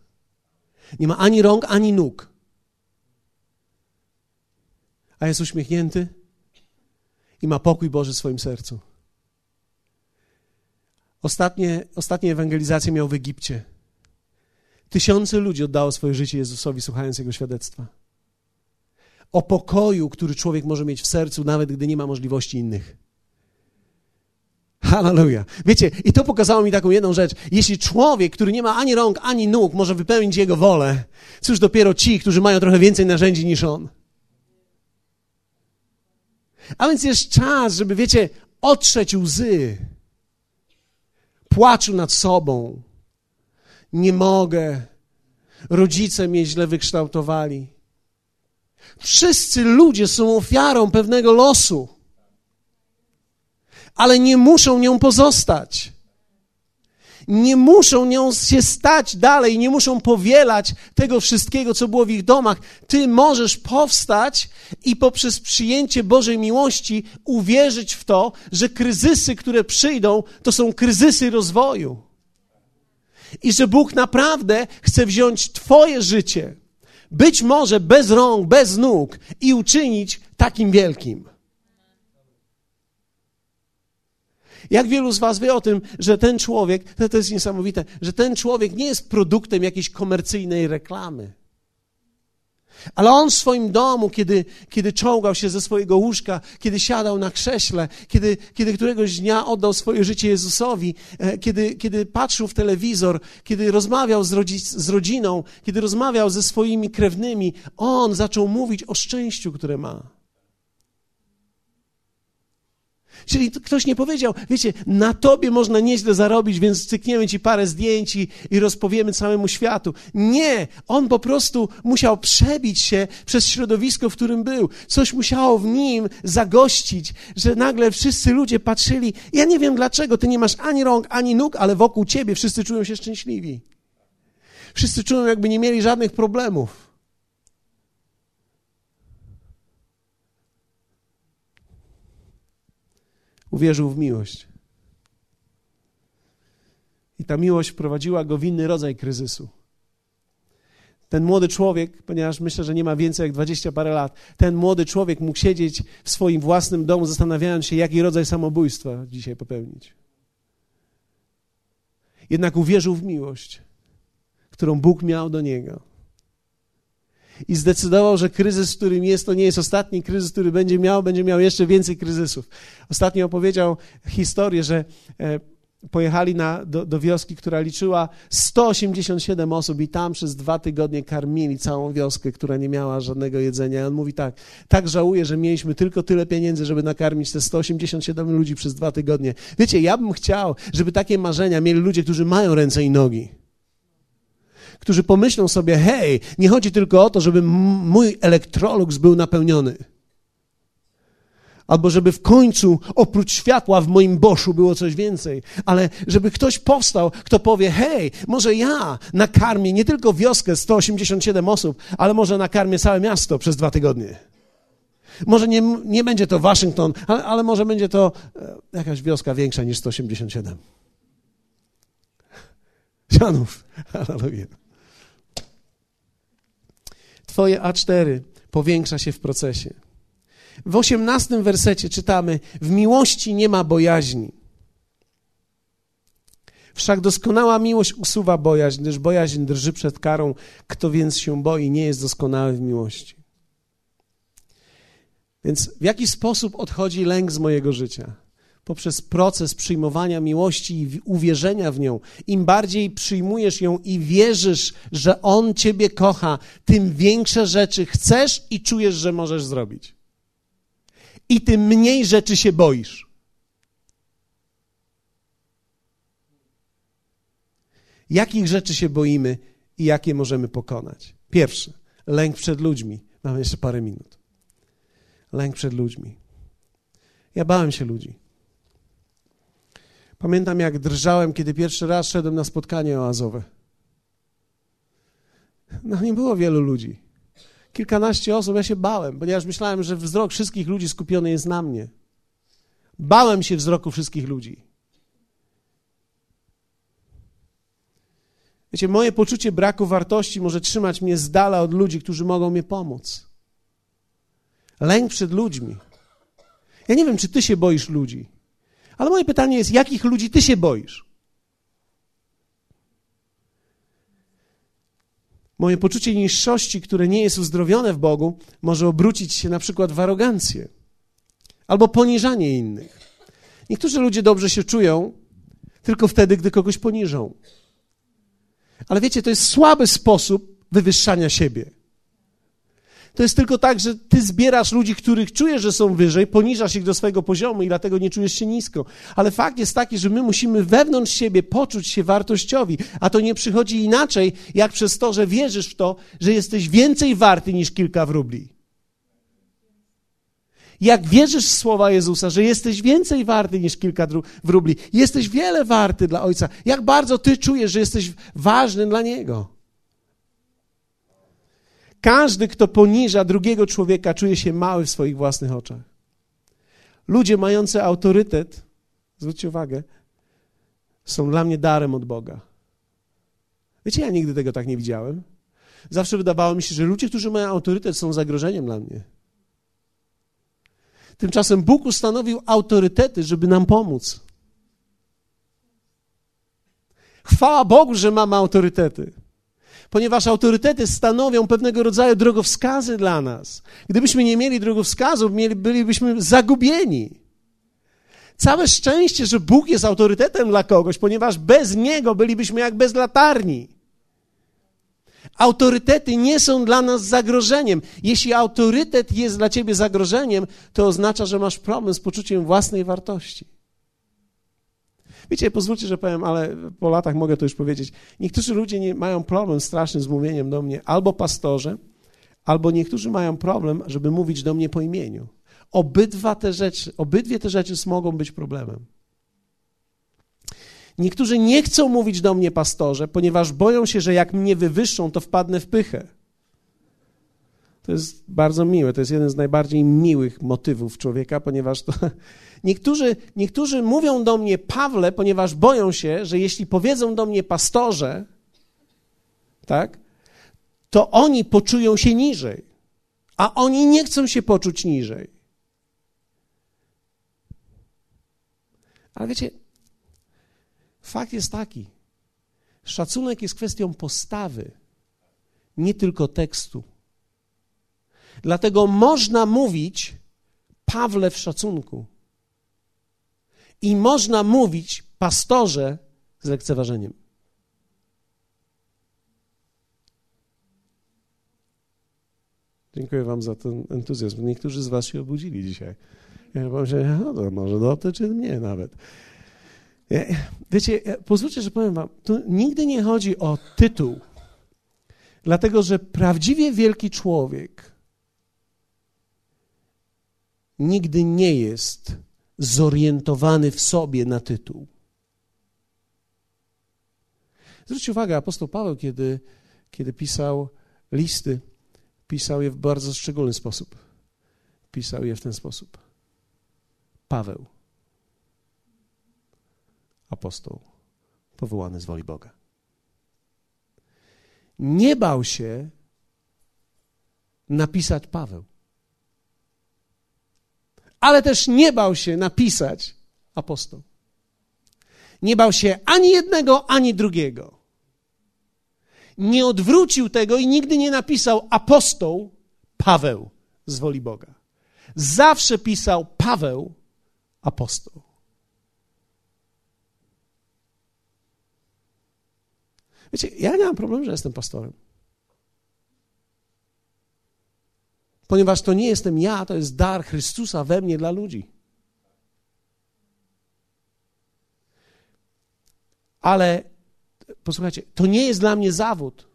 Nie ma ani rąk, ani nóg. A jest uśmiechnięty i ma pokój Boży w swoim sercu. Ostatnie, ostatnie ewangelizacje miał w Egipcie. Tysiące ludzi oddało swoje życie Jezusowi, słuchając Jego świadectwa. O pokoju, który człowiek może mieć w sercu, nawet gdy nie ma możliwości innych. Hallelujah. Wiecie, i to pokazało mi taką jedną rzecz. Jeśli człowiek, który nie ma ani rąk, ani nóg, może wypełnić Jego wolę, cóż dopiero ci, którzy mają trochę więcej narzędzi niż On. A więc jest czas, żeby, wiecie, otrzeć łzy płaczu nad sobą. Nie mogę. Rodzice mnie źle wykształtowali. Wszyscy ludzie są ofiarą pewnego losu, ale nie muszą nią pozostać nie muszą nią się stać dalej, nie muszą powielać tego wszystkiego, co było w ich domach. Ty możesz powstać i poprzez przyjęcie Bożej miłości uwierzyć w to, że kryzysy, które przyjdą, to są kryzysy rozwoju. I że Bóg naprawdę chce wziąć Twoje życie, być może bez rąk, bez nóg, i uczynić takim wielkim. Jak wielu z Was wie o tym, że ten człowiek, to, to jest niesamowite, że ten człowiek nie jest produktem jakiejś komercyjnej reklamy. Ale on w swoim domu, kiedy, kiedy czołgał się ze swojego łóżka, kiedy siadał na krześle, kiedy, kiedy któregoś dnia oddał swoje życie Jezusowi, e, kiedy, kiedy patrzył w telewizor, kiedy rozmawiał z, rodzi, z rodziną, kiedy rozmawiał ze swoimi krewnymi, on zaczął mówić o szczęściu, które ma. Czyli ktoś nie powiedział, wiecie, na tobie można nieźle zarobić, więc cykniemy ci parę zdjęć i, rozpowiemy całemu światu. Nie, on po prostu musiał przebić się przez środowisko, w którym był. Coś musiało w nim zagościć, że nagle wszyscy ludzie patrzyli. Ja nie wiem dlaczego, ty nie masz ani rąk, ani nóg, ale wokół ciebie wszyscy czują się szczęśliwi. Wszyscy czują, jakby nie mieli żadnych problemów. Uwierzył w miłość. I ta miłość wprowadziła go w inny rodzaj kryzysu. Ten młody człowiek, ponieważ myślę, że nie ma więcej jak dwadzieścia parę lat, ten młody człowiek mógł siedzieć w swoim własnym domu, zastanawiając się, jaki rodzaj samobójstwa dzisiaj popełnić. Jednak uwierzył w miłość, którą Bóg miał do niego i zdecydował, że kryzys, w którym jest, to nie jest ostatni kryzys, który będzie miał, będzie miał jeszcze więcej kryzysów. Ostatnio opowiedział historię, że e, pojechali na, do, do wioski, która liczyła 187 osób i tam przez dwa tygodnie karmili całą wioskę, która nie miała żadnego jedzenia. I on mówi tak, tak żałuję, że mieliśmy tylko tyle pieniędzy, żeby nakarmić te 187 ludzi przez dwa tygodnie. Wiecie, ja bym chciał, żeby takie marzenia mieli ludzie, którzy mają ręce i nogi którzy pomyślą sobie, hej, nie chodzi tylko o to, żeby mój elektrolux był napełniony. Albo żeby w końcu oprócz światła w moim boszu było coś więcej, ale żeby ktoś powstał, kto powie: Hej, może ja nakarmię nie tylko wioskę 187 osób, ale może nakarmię całe miasto przez dwa tygodnie. Może nie, nie będzie to Waszyngton, ale, ale może będzie to e, jakaś wioska większa niż 187. Sianów, hallelujah. Twoje A4 powiększa się w procesie. W osiemnastym wersecie czytamy: W miłości nie ma bojaźni. Wszak doskonała miłość usuwa bojaźń, gdyż bojaźń drży przed karą. Kto więc się boi, nie jest doskonały w miłości. Więc w jaki sposób odchodzi lęk z mojego życia? Poprzez proces przyjmowania miłości i uwierzenia w nią, im bardziej przyjmujesz ją i wierzysz, że On Ciebie kocha, tym większe rzeczy chcesz i czujesz, że możesz zrobić. I tym mniej rzeczy się boisz. Jakich rzeczy się boimy i jakie możemy pokonać? Pierwsze, lęk przed ludźmi. Mamy jeszcze parę minut. Lęk przed ludźmi. Ja bałem się ludzi. Pamiętam, jak drżałem, kiedy pierwszy raz szedłem na spotkanie oazowe. No, nie było wielu ludzi. Kilkanaście osób, ja się bałem, ponieważ myślałem, że wzrok wszystkich ludzi skupiony jest na mnie. Bałem się wzroku wszystkich ludzi. Wiecie, moje poczucie braku wartości może trzymać mnie z dala od ludzi, którzy mogą mi pomóc. Lęk przed ludźmi. Ja nie wiem, czy ty się boisz ludzi, ale moje pytanie jest, jakich ludzi ty się boisz? Moje poczucie niższości, które nie jest uzdrowione w Bogu, może obrócić się na przykład w arogancję albo poniżanie innych. Niektórzy ludzie dobrze się czują tylko wtedy, gdy kogoś poniżą. Ale wiecie, to jest słaby sposób wywyższania siebie. To jest tylko tak, że ty zbierasz ludzi, których czujesz, że są wyżej, poniżasz ich do swojego poziomu i dlatego nie czujesz się nisko. Ale fakt jest taki, że my musimy wewnątrz siebie poczuć się wartościowi, a to nie przychodzi inaczej, jak przez to, że wierzysz w to, że jesteś więcej warty niż kilka wróbli. Jak wierzysz w słowa Jezusa, że jesteś więcej warty niż kilka wróbli, jesteś wiele warty dla Ojca, jak bardzo ty czujesz, że jesteś ważny dla Niego. Każdy, kto poniża drugiego człowieka, czuje się mały w swoich własnych oczach. Ludzie mający autorytet, zwróćcie uwagę, są dla mnie darem od Boga. Wiecie, ja nigdy tego tak nie widziałem. Zawsze wydawało mi się, że ludzie, którzy mają autorytet, są zagrożeniem dla mnie. Tymczasem Bóg ustanowił autorytety, żeby nam pomóc. Chwała Bogu, że mamy autorytety ponieważ autorytety stanowią pewnego rodzaju drogowskazy dla nas. Gdybyśmy nie mieli drogowskazów, bylibyśmy zagubieni. Całe szczęście, że Bóg jest autorytetem dla kogoś, ponieważ bez Niego bylibyśmy jak bez latarni. Autorytety nie są dla nas zagrożeniem. Jeśli autorytet jest dla ciebie zagrożeniem, to oznacza, że masz problem z poczuciem własnej wartości. Wiecie, pozwólcie, że powiem, ale po latach mogę to już powiedzieć. Niektórzy ludzie nie, mają problem straszny z mówieniem do mnie albo pastorze, albo niektórzy mają problem, żeby mówić do mnie po imieniu. Obydwa te rzeczy, obydwie te rzeczy mogą być problemem. Niektórzy nie chcą mówić do mnie pastorze, ponieważ boją się, że jak mnie wywyższą, to wpadnę w pychę. To jest bardzo miłe, to jest jeden z najbardziej miłych motywów człowieka, ponieważ to, niektórzy, niektórzy mówią do mnie Pawle, ponieważ boją się, że jeśli powiedzą do mnie pastorze, tak, to oni poczują się niżej, a oni nie chcą się poczuć niżej. Ale wiecie, fakt jest taki, szacunek jest kwestią postawy, nie tylko tekstu. Dlatego można mówić Pawle w szacunku. I można mówić pastorze z lekceważeniem. Dziękuję Wam za ten entuzjazm. Niektórzy z Was się obudzili dzisiaj. Ja pomyślałem, no to może dotyczy mnie nawet. Wiecie, pozwólcie, że powiem Wam, tu nigdy nie chodzi o tytuł, dlatego że prawdziwie wielki człowiek nigdy nie jest zorientowany w sobie na tytuł. Zwróćcie uwagę, apostoł Paweł, kiedy, kiedy pisał listy, pisał je w bardzo szczególny sposób. Pisał je w ten sposób. Paweł, apostoł, powołany z woli Boga. Nie bał się napisać Paweł ale też nie bał się napisać apostoł. Nie bał się ani jednego, ani drugiego. Nie odwrócił tego i nigdy nie napisał apostoł Paweł z woli Boga. Zawsze pisał Paweł apostoł. Wiecie, ja nie mam problemu, że jestem pastorem. Ponieważ to nie jestem ja, to jest dar Chrystusa we mnie dla ludzi. Ale posłuchajcie, to nie jest dla mnie zawód.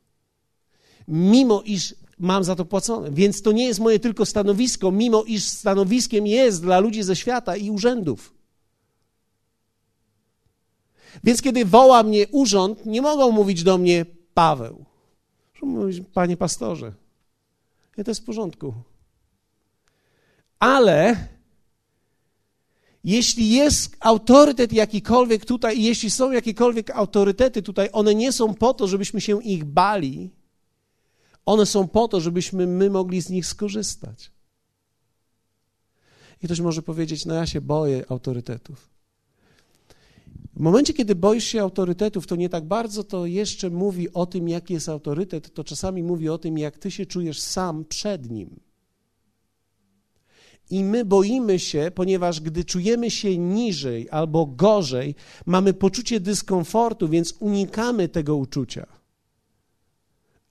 Mimo iż mam za to płacone. Więc to nie jest moje tylko stanowisko, mimo iż stanowiskiem jest dla ludzi ze świata i urzędów. Więc kiedy woła mnie urząd, nie mogą mówić do mnie Paweł. Muszą mówić, panie pastorze. I to jest w porządku. Ale jeśli jest autorytet jakikolwiek tutaj, jeśli są jakiekolwiek autorytety tutaj, one nie są po to, żebyśmy się ich bali, one są po to, żebyśmy my mogli z nich skorzystać. I ktoś może powiedzieć: No, ja się boję autorytetów. W momencie, kiedy boisz się autorytetów, to nie tak bardzo to jeszcze mówi o tym, jaki jest autorytet, to czasami mówi o tym, jak ty się czujesz sam przed nim. I my boimy się, ponieważ gdy czujemy się niżej albo gorzej, mamy poczucie dyskomfortu, więc unikamy tego uczucia.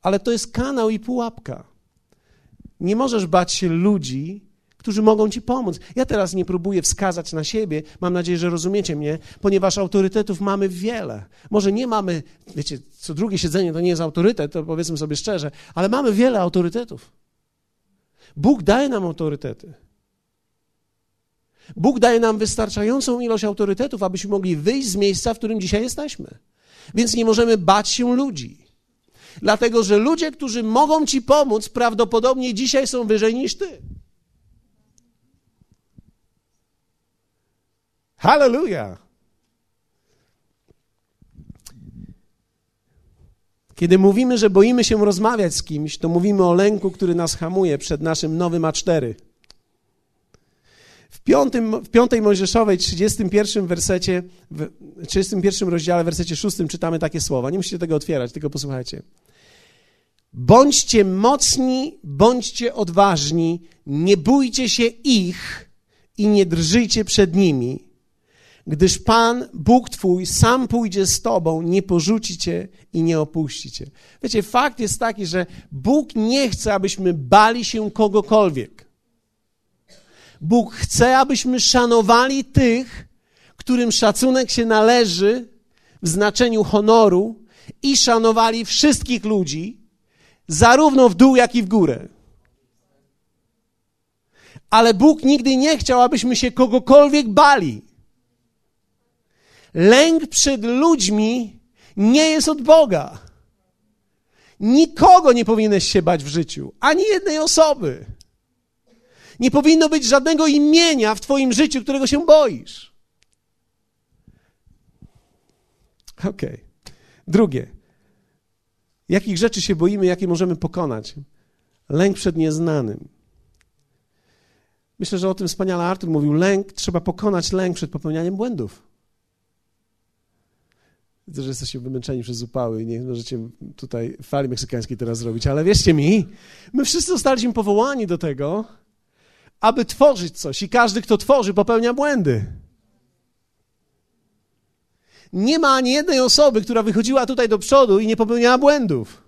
Ale to jest kanał i pułapka. Nie możesz bać się ludzi, którzy mogą ci pomóc. Ja teraz nie próbuję wskazać na siebie, mam nadzieję, że rozumiecie mnie, ponieważ autorytetów mamy wiele. Może nie mamy, wiecie, co drugie siedzenie to nie jest autorytet, to powiedzmy sobie szczerze, ale mamy wiele autorytetów. Bóg daje nam autorytety. Bóg daje nam wystarczającą ilość autorytetów, abyśmy mogli wyjść z miejsca, w którym dzisiaj jesteśmy. Więc nie możemy bać się ludzi. Dlatego, że ludzie, którzy mogą ci pomóc, prawdopodobnie dzisiaj są wyżej niż ty. Hallelujah! Kiedy mówimy, że boimy się rozmawiać z kimś, to mówimy o lęku, który nas hamuje przed naszym nowym A4. W, piątym, w piątej Mojżeszowej, 31 wersecie, w 31 rozdziale, wersecie 6 czytamy takie słowa. Nie musicie tego otwierać, tylko posłuchajcie. Bądźcie mocni, bądźcie odważni, nie bójcie się ich i nie drżyjcie przed nimi, gdyż Pan, Bóg Twój, sam pójdzie z Tobą, nie porzuci Cię i nie opuści Cię. Wiecie, fakt jest taki, że Bóg nie chce, abyśmy bali się kogokolwiek. Bóg chce, abyśmy szanowali tych, którym szacunek się należy w znaczeniu honoru i szanowali wszystkich ludzi, zarówno w dół, jak i w górę. Ale Bóg nigdy nie chciał, abyśmy się kogokolwiek bali. Lęk przed ludźmi nie jest od Boga. Nikogo nie powinieneś się bać w życiu, ani jednej osoby. Nie powinno być żadnego imienia w Twoim życiu, którego się boisz. Okej. Okay. Drugie. Jakich rzeczy się boimy, jakie możemy pokonać? Lęk przed nieznanym. Myślę, że o tym wspaniale Artur mówił. Lęk, trzeba pokonać lęk przed popełnianiem błędów. Widzę, że jesteście wymęczeni przez upały i nie możecie tutaj fali meksykańskiej teraz zrobić, ale wierzcie mi, my wszyscy zostaliśmy powołani do tego, aby tworzyć coś i każdy, kto tworzy, popełnia błędy. Nie ma ani jednej osoby, która wychodziła tutaj do przodu i nie popełniała błędów.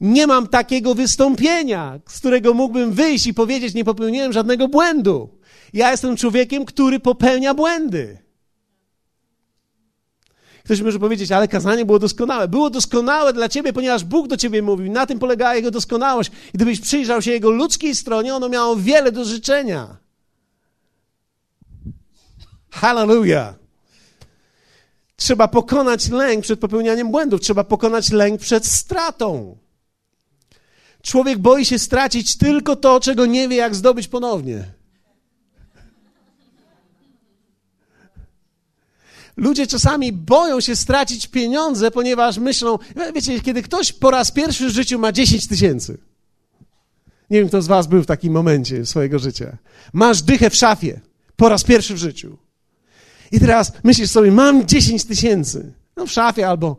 Nie mam takiego wystąpienia, z którego mógłbym wyjść i powiedzieć, nie popełniłem żadnego błędu. Ja jestem człowiekiem, który popełnia błędy. Ktoś może powiedzieć, ale kazanie było doskonałe. Było doskonałe dla ciebie, ponieważ Bóg do ciebie mówił. Na tym polegała jego doskonałość. Gdybyś przyjrzał się jego ludzkiej stronie, ono miało wiele do życzenia. Hallelujah. Trzeba pokonać lęk przed popełnianiem błędów, trzeba pokonać lęk przed stratą. Człowiek boi się stracić tylko to, czego nie wie, jak zdobyć ponownie. Ludzie czasami boją się stracić pieniądze, ponieważ myślą, wiecie, kiedy ktoś po raz pierwszy w życiu ma 10 tysięcy. Nie wiem, kto z was był w takim momencie swojego życia. Masz dychę w szafie po raz pierwszy w życiu. I teraz myślisz sobie, mam 10 tysięcy. No w szafie albo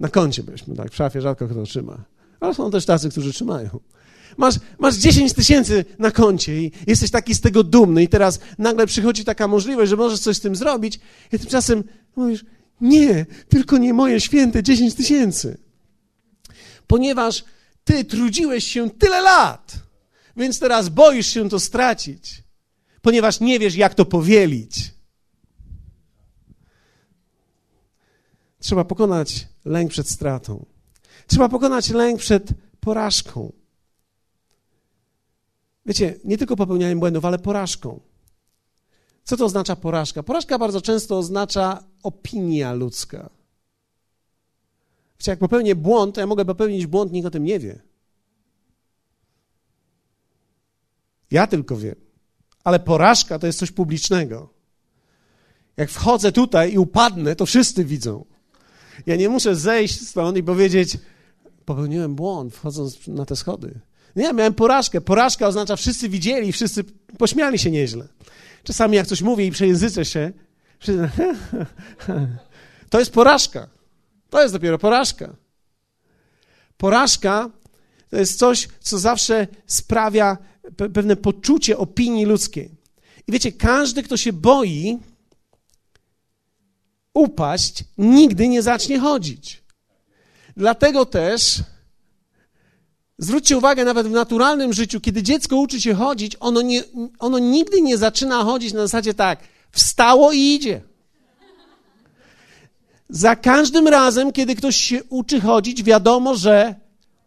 na koncie byśmy, tak, w szafie rzadko kto trzyma. Ale są też tacy, którzy trzymają. Masz, masz 10 tysięcy na koncie i jesteś taki z tego dumny i teraz nagle przychodzi taka możliwość, że możesz coś z tym zrobić i tymczasem mówisz, Nie, tylko nie moje święte 10 tysięcy. Ponieważ ty trudziłeś się tyle lat, więc teraz boisz się to stracić, ponieważ nie wiesz, jak to powielić. Trzeba pokonać lęk przed stratą. Trzeba pokonać lęk przed porażką. Wiecie, nie tylko popełnianiem błędów, ale porażką. Co to oznacza porażka? Porażka bardzo często oznacza opinia ludzka. Wiecie, jak popełnię błąd, to ja mogę popełnić błąd, nikt o tym nie wie. Ja tylko wiem. Ale porażka to jest coś publicznego. Jak wchodzę tutaj i upadnę, to wszyscy widzą. Ja nie muszę zejść stąd i powiedzieć, popełniłem błąd wchodząc na te schody. Nie, miałem porażkę. Porażka oznacza, wszyscy widzieli, wszyscy pośmiali się nieźle. Czasami jak coś mówię i przejęzyczę się, *laughs* to jest porażka. To jest dopiero porażka. Porażka to jest coś, co zawsze sprawia pewne poczucie opinii ludzkiej. I wiecie, każdy, kto się boi upaść, nigdy nie zacznie chodzić. Dlatego też zwróćcie uwagę, nawet w naturalnym życiu, kiedy dziecko uczy się chodzić, ono, nie, ono nigdy nie zaczyna chodzić na zasadzie tak, wstało i idzie. Za każdym razem, kiedy ktoś się uczy chodzić, wiadomo, że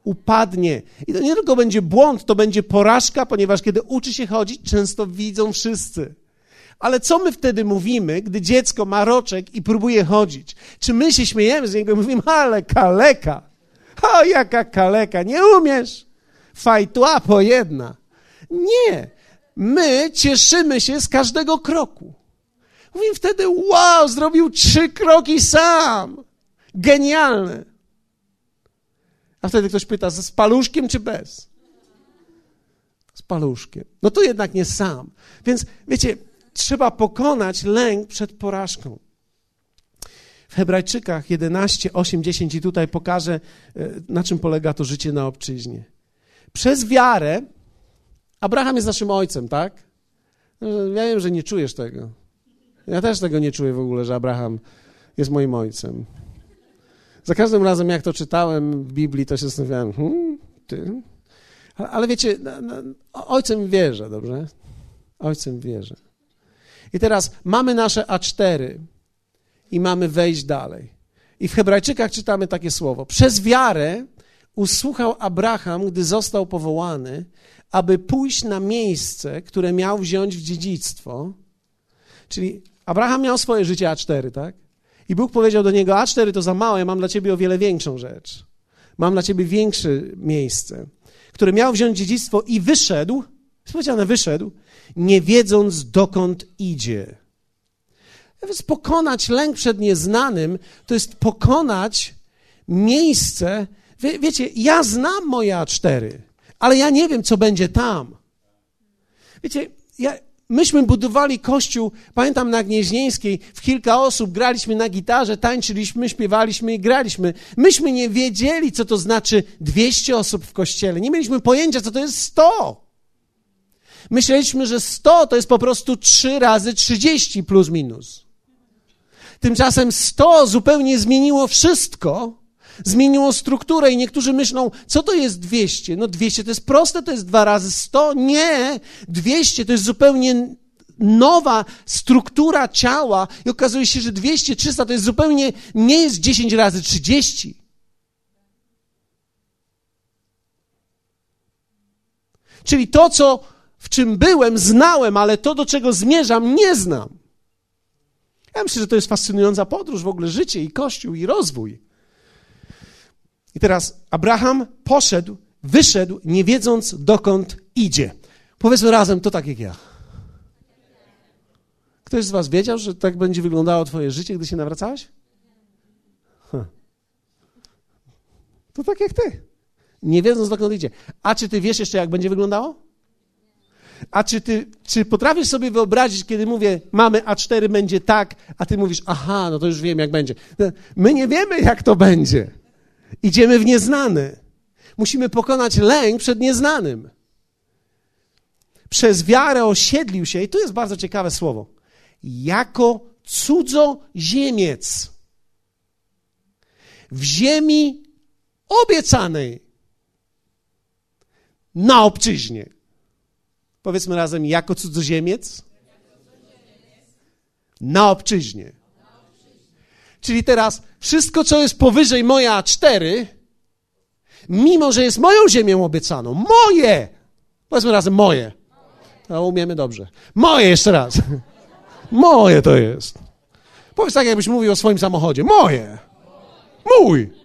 upadnie. I to nie tylko będzie błąd, to będzie porażka, ponieważ kiedy uczy się chodzić, często widzą wszyscy. Ale co my wtedy mówimy, gdy dziecko ma roczek i próbuje chodzić? Czy my się śmiejemy z niego i mówimy, ale kaleka, o jaka kaleka, nie umiesz? Fajtła po jedna. Nie, my cieszymy się z każdego kroku. Mówimy wtedy, wow, zrobił trzy kroki sam. Genialne. A wtedy ktoś pyta, z paluszkiem czy bez? Z paluszkiem. No to jednak nie sam. Więc wiecie, trzeba pokonać lęk przed porażką. Hebrajczykach 11, 8, 10 i tutaj pokażę, e, na czym polega to życie na obczyźnie. Przez wiarę, Abraham jest naszym ojcem, tak? No, ja wiem, że nie czujesz tego. Ja też tego nie czuję w ogóle, że Abraham jest moim ojcem. Za każdym razem, jak to czytałem w Biblii, to się zastanawiałem, hmm, ty? Ale wiecie, no, no, ojcem wierzę, dobrze? Ojcem wierzę. I teraz mamy nasze A4 i mamy wejść dalej. I w Hebrajczykach czytamy takie słowo. Przez wiarę usłuchał Abraham, gdy został powołany, aby pójść na miejsce, które miał wziąć w dziedzictwo. Czyli Abraham miał swoje życie A4, tak? I Bóg powiedział do niego: A4 to za małe, mam dla ciebie o wiele większą rzecz. Mam dla ciebie większe miejsce, które miał wziąć dziedzictwo i wyszedł. Powiedziane, wyszedł, nie wiedząc dokąd idzie. A więc pokonać lęk przed nieznanym to jest pokonać miejsce. Wie, wiecie, ja znam moje A4, ale ja nie wiem, co będzie tam. Wiecie, ja, myśmy budowali kościół, pamiętam na Gnieźnieńskiej, w kilka osób graliśmy na gitarze, tańczyliśmy, śpiewaliśmy i graliśmy. Myśmy nie wiedzieli, co to znaczy 200 osób w kościele. Nie mieliśmy pojęcia, co to jest 100. Myśleliśmy, że 100 to jest po prostu 3 razy 30 plus minus. Tymczasem 100 zupełnie zmieniło wszystko, zmieniło strukturę i niektórzy myślą, co to jest 200? No 200 to jest proste, to jest 2 razy 100. Nie, 200 to jest zupełnie nowa struktura ciała i okazuje się, że 200, 300 to jest zupełnie, nie jest 10 razy 30. Czyli to, co w czym byłem, znałem, ale to, do czego zmierzam, nie znam. Ja myślę, że to jest fascynująca podróż, w ogóle życie i Kościół i rozwój. I teraz Abraham poszedł, wyszedł, nie wiedząc dokąd idzie. Powiedzmy razem, to tak jak ja. Ktoś z Was wiedział, że tak będzie wyglądało Twoje życie, gdy się nawracałeś? Huh. To tak jak Ty. Nie wiedząc dokąd idzie. A czy Ty wiesz jeszcze, jak będzie wyglądało? A czy, ty, czy potrafisz sobie wyobrazić, kiedy mówię, mamy A4 będzie tak, a ty mówisz, aha, no to już wiem, jak będzie. My nie wiemy, jak to będzie. Idziemy w nieznane. Musimy pokonać lęk przed nieznanym. Przez wiarę osiedlił się, i tu jest bardzo ciekawe słowo, jako cudzoziemiec. w ziemi obiecanej na obczyźnie. Powiedzmy razem, jako cudzoziemiec? Na obczyźnie. Czyli teraz wszystko, co jest powyżej moja A4, mimo że jest moją ziemią obiecaną, moje, powiedzmy razem moje, no, umiemy dobrze, moje jeszcze raz, *laughs* moje to jest. Powiedz tak, jakbyś mówił o swoim samochodzie, moje, mój.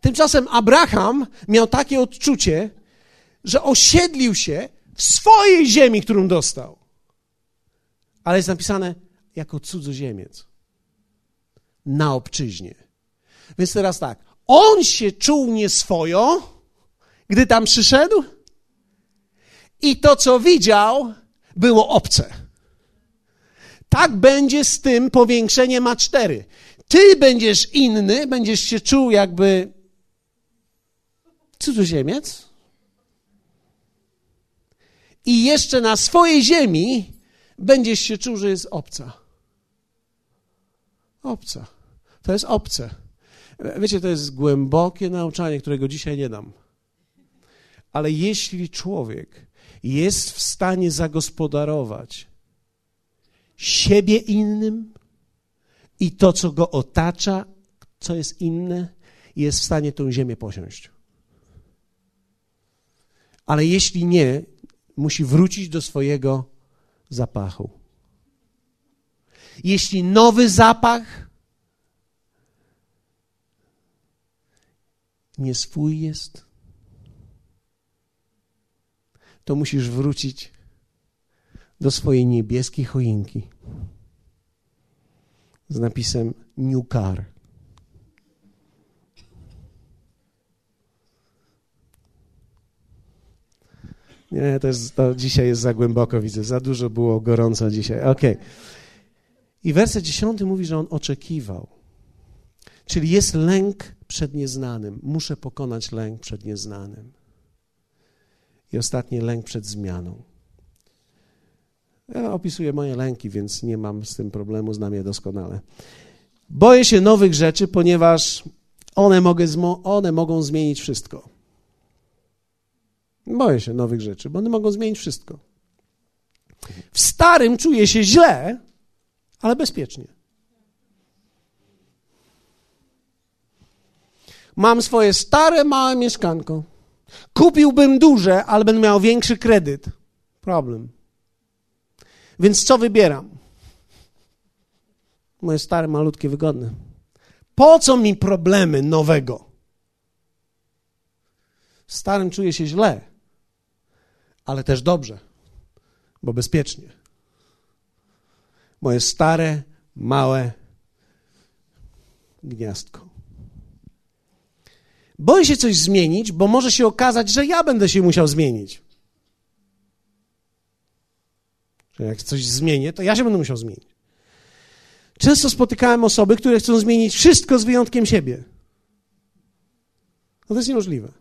Tymczasem Abraham miał takie odczucie, że osiedlił się w swojej ziemi, którą dostał. Ale jest napisane jako cudzoziemiec na obczyźnie. Więc teraz tak, on się czuł nieswojo, gdy tam przyszedł i to, co widział, było obce. Tak będzie z tym powiększeniem A4. Ty będziesz inny, będziesz się czuł jakby cudzoziemiec i jeszcze na swojej ziemi będziesz się czuł, że jest obca. Obca. To jest obce. Wiecie, to jest głębokie nauczanie, którego dzisiaj nie dam. Ale jeśli człowiek jest w stanie zagospodarować siebie innym i to, co go otacza, co jest inne, jest w stanie tę ziemię posiąść. Ale jeśli nie, musi wrócić do swojego zapachu. Jeśli nowy zapach nie swój jest, to musisz wrócić do swojej niebieskiej choinki z napisem New Car. Nie, to, jest, to dzisiaj jest za głęboko, widzę. Za dużo było gorąco dzisiaj. Okej. Okay. I werset dziesiąty mówi, że on oczekiwał. Czyli jest lęk przed nieznanym. Muszę pokonać lęk przed nieznanym. I ostatni lęk przed zmianą. Ja opisuję moje lęki, więc nie mam z tym problemu, znam je doskonale. Boję się nowych rzeczy, ponieważ one, mogę, one mogą zmienić wszystko. Boję się nowych rzeczy, bo one mogą zmienić wszystko. W starym czuję się źle, ale bezpiecznie. Mam swoje stare, małe mieszkanko. Kupiłbym duże, ale będę miał większy kredyt. Problem. Więc co wybieram? Moje stare, malutkie, wygodne. Po co mi problemy nowego? W starym czuję się źle, ale też dobrze, bo bezpiecznie. Moje stare, małe gniazdko. Boję się coś zmienić, bo może się okazać, że ja będę się musiał zmienić. Że jak coś zmienię, to ja się będę musiał zmienić. Często spotykałem osoby, które chcą zmienić wszystko z wyjątkiem siebie. No to jest niemożliwe.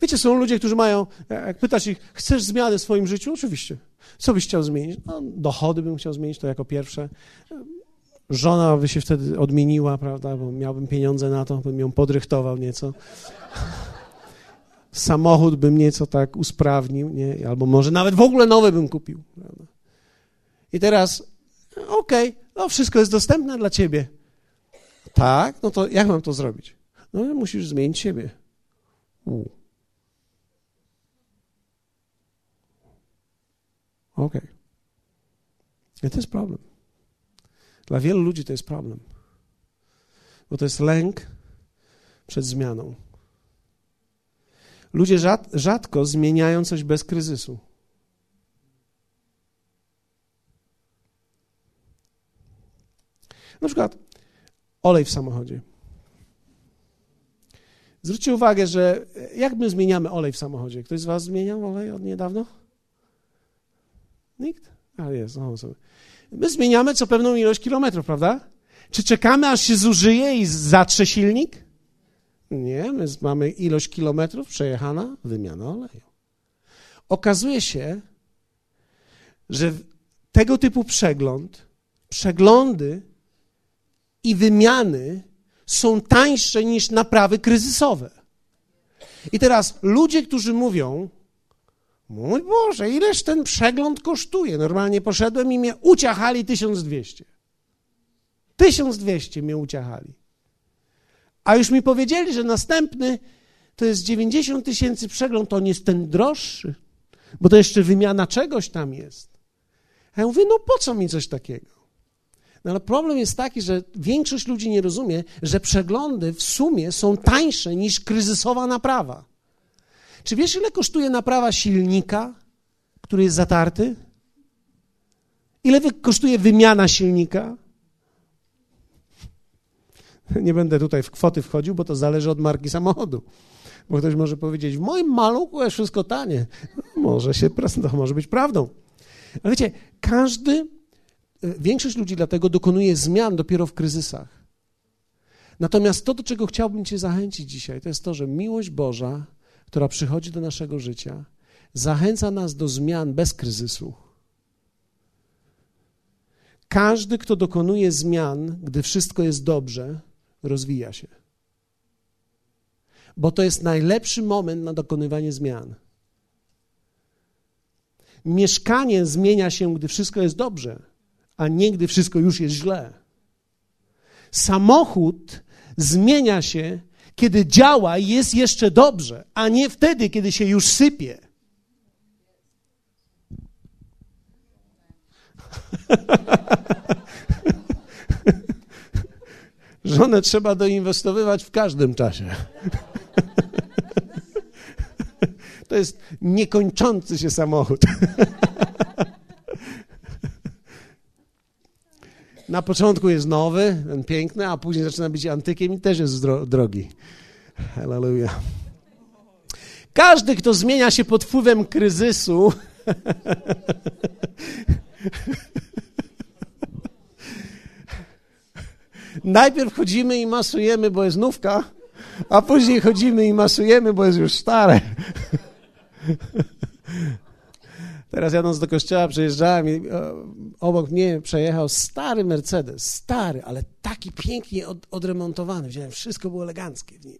Wiecie, są ludzie, którzy mają, jak pytasz ich, chcesz zmiany w swoim życiu? Oczywiście. Co byś chciał zmienić? No, dochody bym chciał zmienić, to jako pierwsze. Żona by się wtedy odmieniła, prawda, bo miałbym pieniądze na to, bym ją podrychtował nieco. Samochód bym nieco tak usprawnił, nie? albo może nawet w ogóle nowy bym kupił. Prawda? I teraz, okej, okay, no wszystko jest dostępne dla ciebie. Tak, no to jak mam to zrobić? No musisz zmienić siebie. Okej. Okay. I to jest problem. Dla wielu ludzi to jest problem. Bo to jest lęk przed zmianą. Ludzie rzadko zmieniają coś bez kryzysu. Na przykład olej w samochodzie. Zwróćcie uwagę, że jak my zmieniamy olej w samochodzie? Ktoś z Was zmieniał olej od niedawno? Nikt? A jest, o, sobie. My zmieniamy co pewną ilość kilometrów, prawda? Czy czekamy, aż się zużyje i zatrze silnik? Nie, my mamy ilość kilometrów przejechana, wymiana oleju. Okazuje się, że tego typu przegląd, przeglądy i wymiany są tańsze niż naprawy kryzysowe. I teraz ludzie, którzy mówią, mój Boże, ileż ten przegląd kosztuje? Normalnie poszedłem i mnie uciachali 1200. 1200 mnie uciachali. A już mi powiedzieli, że następny to jest 90 tysięcy przegląd, on jest ten droższy, bo to jeszcze wymiana czegoś tam jest. A ja mówię, no po co mi coś takiego? No ale problem jest taki, że większość ludzi nie rozumie, że przeglądy w sumie są tańsze niż kryzysowa naprawa. Czy wiesz, ile kosztuje naprawa silnika, który jest zatarty? Ile kosztuje wymiana silnika? *laughs* Nie będę tutaj w kwoty wchodził, bo to zależy od marki samochodu. Bo ktoś może powiedzieć, w moim maluchu jest wszystko tanie. *laughs* Może się, to może być prawdą. Ale wiecie, każdy, e, większość ludzi dlatego dokonuje zmian dopiero w kryzysach. Natomiast to, do czego chciałbym Cię zachęcić dzisiaj, to jest to, że miłość Boża, która przychodzi do naszego życia, zachęca nas do zmian bez kryzysu. Każdy, kto dokonuje zmian, gdy wszystko jest dobrze, rozwija się. Bo to jest najlepszy moment na dokonywanie zmian. Mieszkanie zmienia się, gdy wszystko jest dobrze, a nie gdy wszystko już jest źle. Samochód zmienia się, kiedy działa i jest jeszcze dobrze, a nie wtedy, kiedy się już sypie. *laughs* Żonę trzeba doinwestowywać w każdym czasie. *laughs* To jest niekończący się samochód. *laughs* Na początku jest nowy, ten piękny, a później zaczyna być antykiem i też jest dro drogi. Hallelujah. Każdy, kto zmienia się pod wpływem kryzysu, *laughs* najpierw chodzimy i masujemy, bo jest nówka, a później chodzimy i masujemy, bo jest już stare. Teraz jadąc do kościoła przejeżdżałem i obok mnie przejechał stary Mercedes, stary, ale taki pięknie od, odremontowany. Widziałem, wszystko było eleganckie w nim.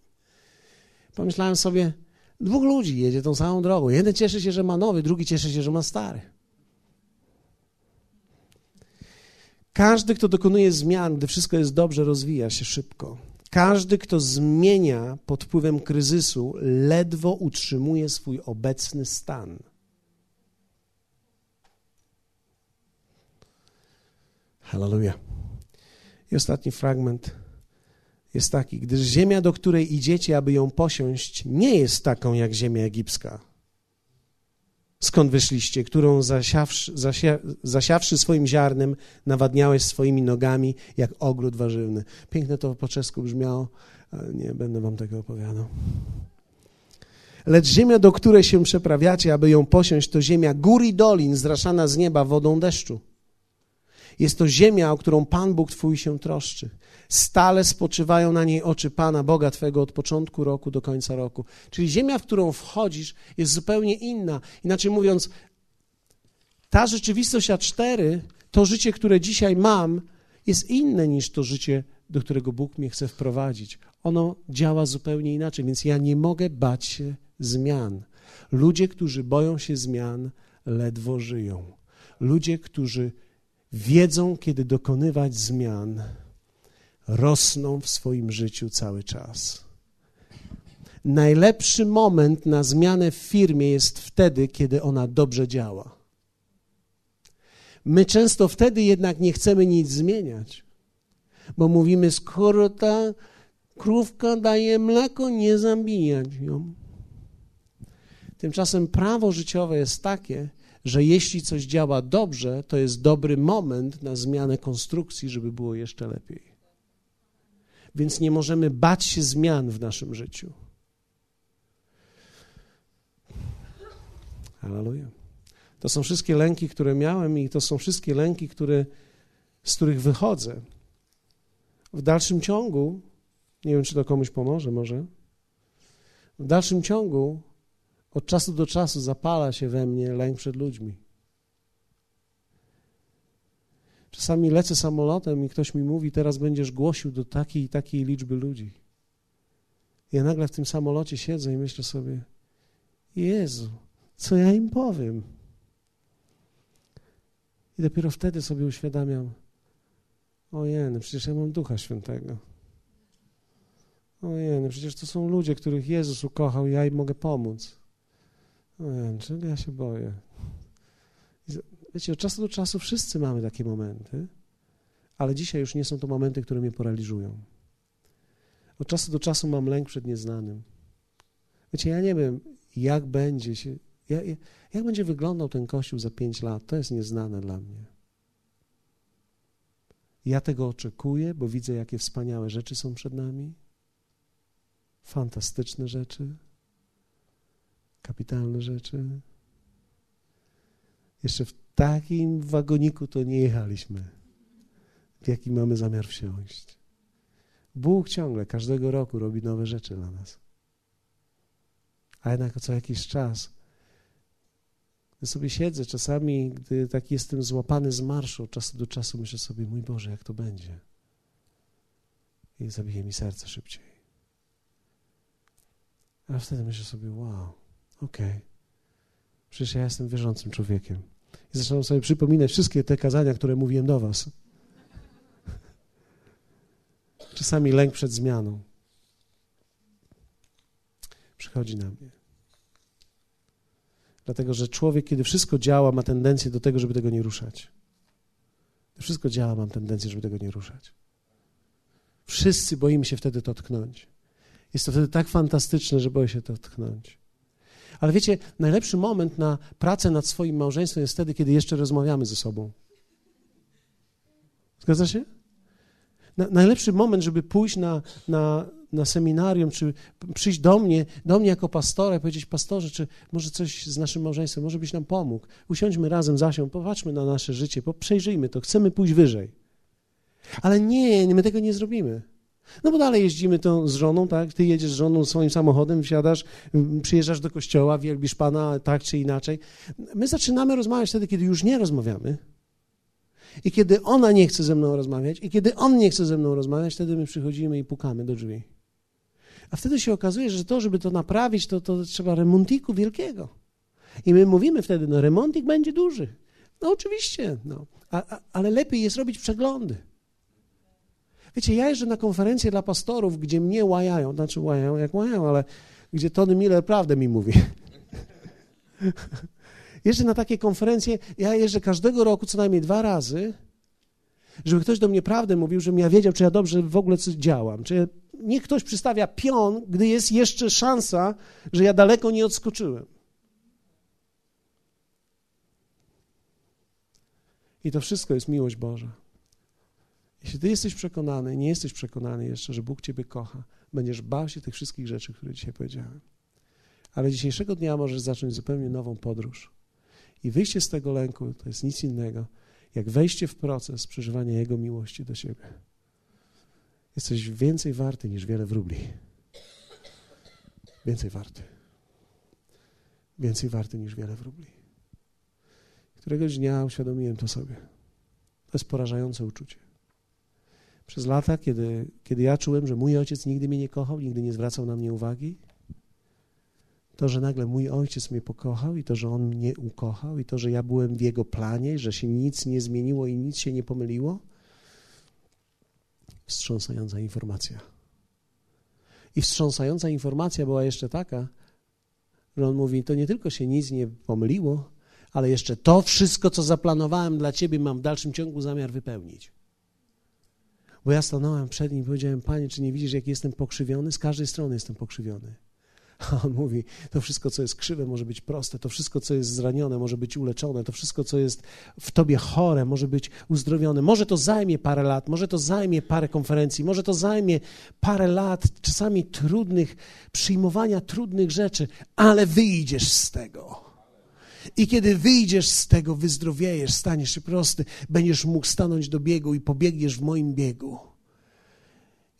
Pomyślałem sobie, dwóch ludzi jedzie tą samą drogą. Jeden cieszy się, że ma nowy, drugi cieszy się, że ma stary. Każdy, kto dokonuje zmian, gdy wszystko jest dobrze, rozwija się szybko. Każdy, kto zmienia pod wpływem kryzysu, ledwo utrzymuje swój obecny stan. Hallelujah. I ostatni fragment jest taki: Gdyż ziemia, do której idziecie, aby ją posiąść, nie jest taką jak ziemia egipska skąd wyszliście, którą zasiawszy, zasia, zasiawszy swoim ziarnem, nawadniałeś swoimi nogami, jak ogród warzywny. Piękne to po czesku brzmiało, ale nie będę wam tego opowiadał. Lecz ziemia, do której się przeprawiacie, aby ją posiąść, to ziemia gór i dolin, zraszana z nieba wodą deszczu. Jest to ziemia, o którą Pan Bóg Twój się troszczy. Stale spoczywają na niej oczy Pana, Boga Twego, od początku roku do końca roku. Czyli ziemia, w którą wchodzisz, jest zupełnie inna. Inaczej mówiąc, ta rzeczywistość A4, to życie, które dzisiaj mam, jest inne niż to życie, do którego Bóg mnie chce wprowadzić. Ono działa zupełnie inaczej, więc ja nie mogę bać się zmian. Ludzie, którzy boją się zmian, ledwo żyją. Ludzie, którzy wiedzą, kiedy dokonywać zmian, rosną w swoim życiu cały czas. Najlepszy moment na zmianę w firmie jest wtedy, kiedy ona dobrze działa. My często wtedy jednak nie chcemy nic zmieniać, bo mówimy, skoro ta krówka daje mleko, nie zabijać ją. Tymczasem prawo życiowe jest takie, że jeśli coś działa dobrze, to jest dobry moment na zmianę konstrukcji, żeby było jeszcze lepiej. Więc nie możemy bać się zmian w naszym życiu. Hallelujah. To są wszystkie lęki, które miałem i to są wszystkie lęki, które, z których wychodzę. W dalszym ciągu, nie wiem, czy to komuś pomoże, może. W dalszym ciągu od czasu do czasu zapala się we mnie lęk przed ludźmi. Czasami lecę samolotem i ktoś mi mówi, teraz będziesz głosił do takiej i takiej liczby ludzi. Ja nagle w tym samolocie siedzę i myślę sobie, Jezu, co ja im powiem? I dopiero wtedy sobie uświadamiam, ojej, no przecież ja mam Ducha Świętego. Ojej, no przecież to są ludzie, których Jezus ukochał ja im mogę pomóc. Ojej, czego ja się boję? Wiecie, od czasu do czasu wszyscy mamy takie momenty, ale dzisiaj już nie są to momenty, które mnie paraliżują. Od czasu do czasu mam lęk przed nieznanym. Wiecie, ja nie wiem, jak będzie się, jak, jak będzie wyglądał ten kościół za pięć lat. To jest nieznane dla mnie. Ja tego oczekuję, bo widzę, jakie wspaniałe rzeczy są przed nami. Fantastyczne rzeczy. Kapitalne rzeczy. Jeszcze w takim wagoniku to nie jechaliśmy, w jaki mamy zamiar wsiąść. Bóg ciągle, każdego roku robi nowe rzeczy dla nas. A jednak co jakiś czas, gdy sobie siedzę, czasami, gdy tak jestem złapany z marszu, od czasu do czasu myślę sobie, mój Boże, jak to będzie? I zabije mi serce szybciej. A wtedy myślę sobie, wow, okej, okay. przecież ja jestem wierzącym człowiekiem. I zaczynam sobie przypominać wszystkie te kazania, które mówiłem do was. *laughs* Czasami lęk przed zmianą przychodzi na mnie. Dlatego, że człowiek, kiedy wszystko działa, ma tendencję do tego, żeby tego nie ruszać. Wszystko działa, mam tendencję, żeby tego nie ruszać. Wszyscy boimy się wtedy to tknąć. Jest to wtedy tak fantastyczne, że boję się to tknąć. Ale wiecie, najlepszy moment na pracę nad swoim małżeństwem jest wtedy, kiedy jeszcze rozmawiamy ze sobą. Zgadza się? Na, najlepszy moment, żeby pójść na, na, na seminarium, czy przyjść do mnie, do mnie jako pastora i powiedzieć, pastorze, czy może coś z naszym małżeństwem, może byś nam pomógł. Usiądźmy razem z Asią, popatrzmy na nasze życie, przejrzyjmy to, chcemy pójść wyżej. Ale nie, my tego nie zrobimy. No bo dalej jeździmy tą z żoną, tak? Ty jedziesz z żoną swoim samochodem, wsiadasz, przyjeżdżasz do kościoła, wielbisz Pana tak czy inaczej. My zaczynamy rozmawiać wtedy, kiedy już nie rozmawiamy. I kiedy ona nie chce ze mną rozmawiać, i kiedy on nie chce ze mną rozmawiać, wtedy my przychodzimy i pukamy do drzwi. A wtedy się okazuje, że to, żeby to naprawić, to, to trzeba remontiku wielkiego. I my mówimy wtedy, no remontik będzie duży. No oczywiście, no. A, a, ale lepiej jest robić przeglądy. Wiecie, ja jeżdżę na konferencje dla pastorów, gdzie mnie łajają, znaczy łajają jak łajają, ale gdzie Tony Miller prawdę mi mówi. *laughs* jeżdżę na takie konferencje, ja jeżdżę każdego roku co najmniej dwa razy, żeby ktoś do mnie prawdę mówił, żebym ja wiedział, czy ja dobrze w ogóle działam. Czy niech ktoś przystawia pion, gdy jest jeszcze szansa, że ja daleko nie odskoczyłem. I to wszystko jest miłość Boża. Jeśli ty jesteś przekonany, nie jesteś przekonany jeszcze, że Bóg ciebie kocha, będziesz bał się tych wszystkich rzeczy, które dzisiaj powiedziałem. Ale dzisiejszego dnia możesz zacząć zupełnie nową podróż. I wyjście z tego lęku to jest nic innego, jak wejście w proces przeżywania Jego miłości do siebie. Jesteś więcej warty niż wiele wróbli. Więcej warty. Więcej warty niż wiele wróbli. Któregoś dnia uświadomiłem to sobie. To jest porażające uczucie. Przez lata, kiedy, kiedy ja czułem, że mój ojciec nigdy mnie nie kochał, nigdy nie zwracał na mnie uwagi, to, że nagle mój ojciec mnie pokochał i to, że on mnie ukochał i to, że ja byłem w jego planie, że się nic nie zmieniło i nic się nie pomyliło, wstrząsająca informacja. I wstrząsająca informacja była jeszcze taka, że on mówi, to nie tylko się nic nie pomyliło, ale jeszcze to wszystko, co zaplanowałem dla ciebie, mam w dalszym ciągu zamiar wypełnić. Bo ja stanąłem przed nim i powiedziałem, Panie, czy nie widzisz, jak jestem pokrzywiony? Z każdej strony jestem pokrzywiony. *laughs* A on mówi, to wszystko, co jest krzywe, może być proste, to wszystko, co jest zranione, może być uleczone, to wszystko, co jest w tobie chore, może być uzdrowione. Może to zajmie parę lat, może to zajmie parę konferencji, może to zajmie parę lat, czasami trudnych, przyjmowania trudnych rzeczy, ale wyjdziesz z tego. I kiedy wyjdziesz z tego, wyzdrowiejesz, staniesz się prosty, będziesz mógł stanąć do biegu i pobiegniesz w moim biegu.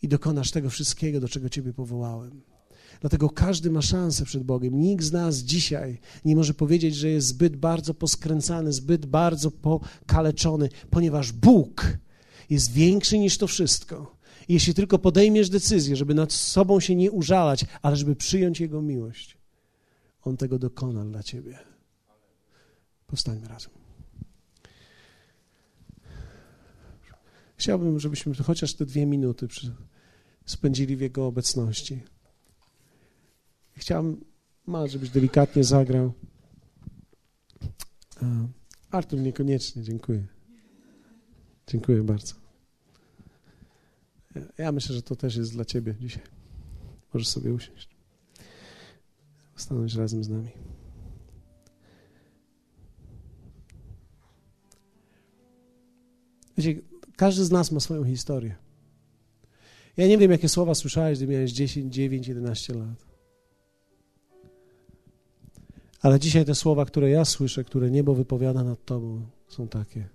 I dokonasz tego wszystkiego, do czego Ciebie powołałem. Dlatego każdy ma szansę przed Bogiem. Nikt z nas dzisiaj nie może powiedzieć, że jest zbyt bardzo poskręcany, zbyt bardzo pokaleczony, ponieważ Bóg jest większy niż to wszystko. Jeśli tylko podejmiesz decyzję, żeby nad sobą się nie użalać, ale żeby przyjąć Jego miłość, On tego dokona dla ciebie. Powstańmy razem. Chciałbym, żebyśmy chociaż te dwie minuty spędzili w Jego obecności. Chciałbym, ma, żebyś delikatnie zagrał. Artur, niekoniecznie, dziękuję. Dziękuję bardzo. Ja myślę, że to też jest dla Ciebie dzisiaj. Możesz sobie usiąść. Stanąć razem z nami. Wiecie, każdy z nas ma swoją historię. Ja nie wiem, jakie słowa słyszałeś, gdy miałeś 10, 9, 11 lat. Ale dzisiaj te słowa, które ja słyszę, które niebo wypowiada nad Tobą, są takie.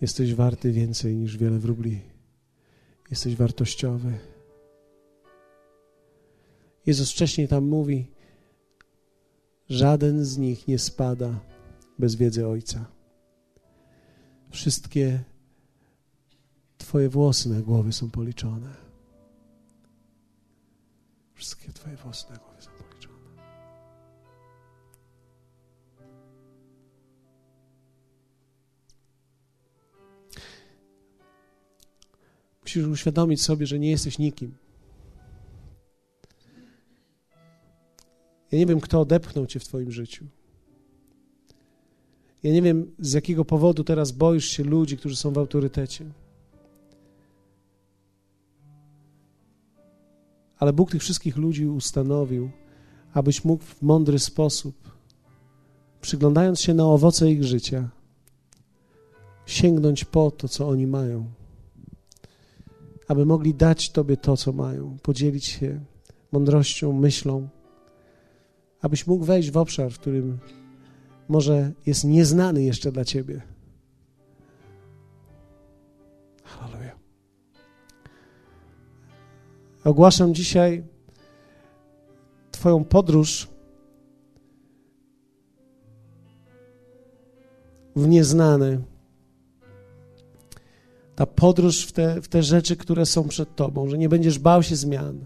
Jesteś warty więcej niż wiele wróbli. Jesteś wartościowy. Jezus wcześniej tam mówi: Żaden z nich nie spada bez wiedzy Ojca. Wszystkie Twoje włosy na głowie są policzone. Wszystkie Twoje włosy na głowie są policzone. Musisz uświadomić sobie, że nie jesteś nikim. Ja nie wiem, kto odepchnął cię w Twoim życiu. Ja nie wiem, z jakiego powodu teraz boisz się ludzi, którzy są w autorytecie. Ale Bóg tych wszystkich ludzi ustanowił, abyś mógł w mądry sposób, przyglądając się na owoce ich życia, sięgnąć po to, co oni mają, aby mogli dać Tobie to, co mają, podzielić się mądrością, myślą, abyś mógł wejść w obszar, w którym może jest nieznany jeszcze dla Ciebie. Halleluja. Ogłaszam dzisiaj Twoją podróż w nieznane. Ta podróż w te, w te rzeczy, które są przed Tobą, że nie będziesz bał się zmian.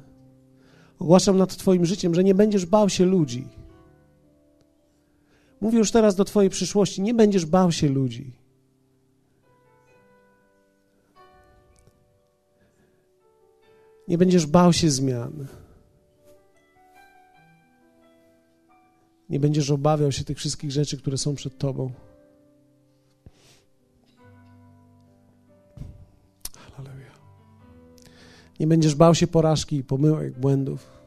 Ogłaszam nad Twoim życiem, że nie będziesz bał się ludzi Mówię już teraz do Twojej przyszłości, nie będziesz bał się ludzi. Nie będziesz bał się zmian. Nie będziesz obawiał się tych wszystkich rzeczy, które są przed Tobą. Nie będziesz bał się porażki, pomyłek, błędów.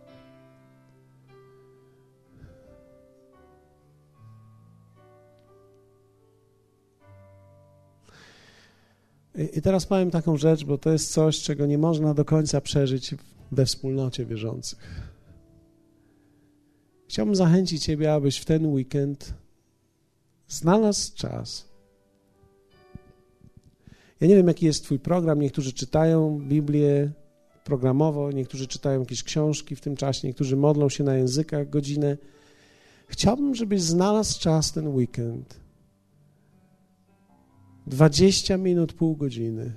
I teraz powiem taką rzecz, bo to jest coś, czego nie można do końca przeżyć we wspólnocie wierzących. Chciałbym zachęcić Ciebie, abyś w ten weekend znalazł czas. Ja nie wiem, jaki jest Twój program. Niektórzy czytają Biblię programowo, niektórzy czytają jakieś książki w tym czasie, niektórzy modlą się na językach godzinę. Chciałbym, żebyś znalazł czas ten weekend 20 minut, pół godziny.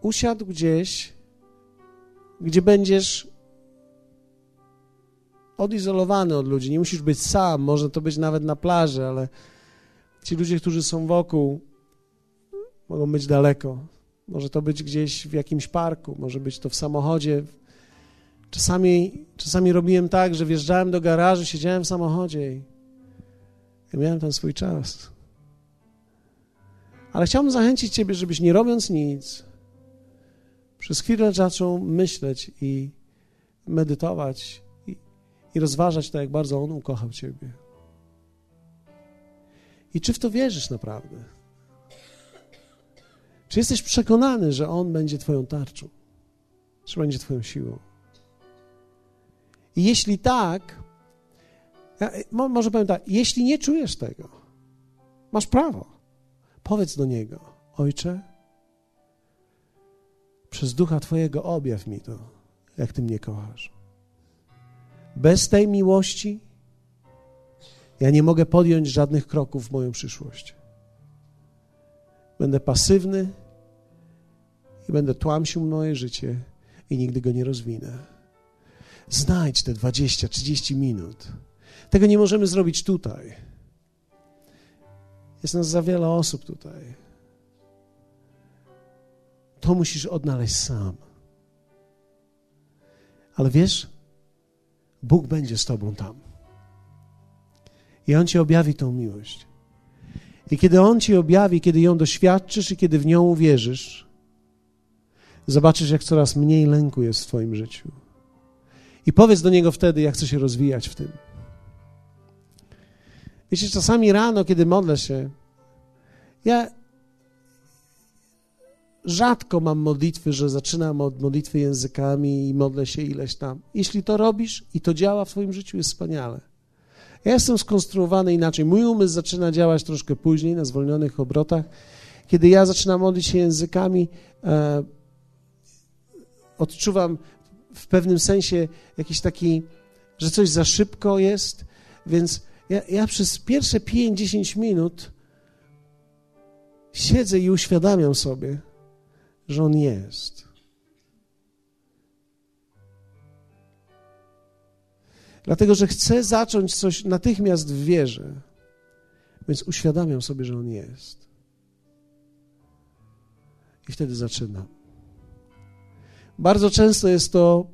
Usiadł gdzieś, gdzie będziesz odizolowany od ludzi. Nie musisz być sam, może to być nawet na plaży, ale ci ludzie, którzy są wokół, mogą być daleko. Może to być gdzieś w jakimś parku, może być to w samochodzie. Czasami, czasami robiłem tak, że wjeżdżałem do garażu, siedziałem w samochodzie i miałem tam swój czas. Ale chciałbym zachęcić Ciebie, żebyś nie robiąc nic, przez chwilę zaczął myśleć i medytować i, i rozważać to, jak bardzo On ukochał Ciebie. I czy w to wierzysz naprawdę? Czy jesteś przekonany, że On będzie Twoją tarczą? Czy będzie Twoją siłą? I jeśli tak, może powiem tak, jeśli nie czujesz tego, masz prawo. Powiedz do Niego, Ojcze, Przez ducha Twojego objaw mi to, jak Ty mnie kochasz. Bez tej miłości ja nie mogę podjąć żadnych kroków w moją przyszłość. Będę pasywny i będę tłamsił moje życie i nigdy go nie rozwinę. Znajdź te 20-30 minut. Tego nie możemy zrobić tutaj. Jest nas za wiele osób tutaj. To musisz odnaleźć sam. Ale wiesz, Bóg będzie z Tobą tam. I On Ci objawi tą miłość. I kiedy On Ci objawi, kiedy ją doświadczysz i kiedy w nią uwierzysz, zobaczysz, jak coraz mniej lęku jest w Twoim życiu. I powiedz do Niego wtedy, jak chcę się rozwijać w tym. Wiecie, czasami rano, kiedy modlę się, ja rzadko mam modlitwy, że zaczynam od modlitwy językami i modlę się ileś tam. Jeśli to robisz i to działa w Twoim życiu, jest wspaniale. Ja jestem skonstruowany inaczej. Mój umysł zaczyna działać troszkę później, na zwolnionych obrotach. Kiedy ja zaczynam modlić się językami, e, odczuwam w pewnym sensie jakiś taki, że coś za szybko jest, więc ja, ja przez pierwsze 5-10 minut siedzę i uświadamiam sobie, że On jest. Dlatego, że chcę zacząć coś natychmiast w wierze, więc uświadamiam sobie, że On jest. I wtedy zaczynam. Bardzo często jest to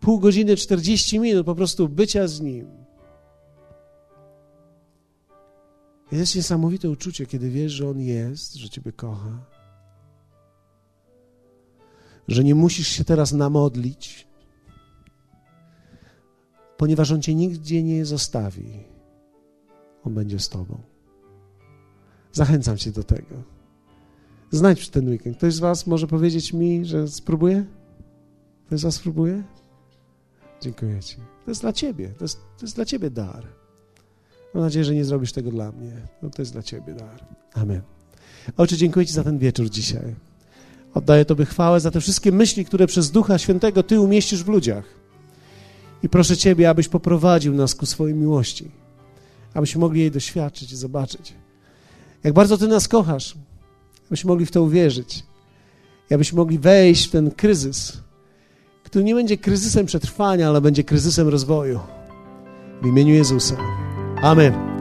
pół godziny, 40 minut po prostu bycia z Nim. Jest niesamowite uczucie, kiedy wiesz, że On jest, że Ciebie kocha, że nie musisz się teraz namodlić, ponieważ On Cię nigdzie nie zostawi. On będzie z Tobą. Zachęcam Cię do tego. Znajdź ten weekend. Ktoś z Was może powiedzieć mi, że spróbuje? Ktoś z Was spróbuje? Dziękuję Ci. To jest dla Ciebie. To jest, to jest dla Ciebie dar. Mam nadzieję, że nie zrobisz tego dla mnie. No to jest dla Ciebie dar. Amen. Ojcze, dziękuję Ci za ten wieczór dzisiaj. Oddaję Tobie chwałę za te wszystkie myśli, które przez Ducha Świętego Ty umieścisz w ludziach. I proszę Ciebie, abyś poprowadził nas ku swojej miłości, abyśmy mogli jej doświadczyć i zobaczyć. Jak bardzo Ty nas kochasz, abyśmy mogli w to uwierzyć, i abyśmy mogli wejść w ten kryzys, który nie będzie kryzysem przetrwania, ale będzie kryzysem rozwoju. W imieniu Jezusa. Amen.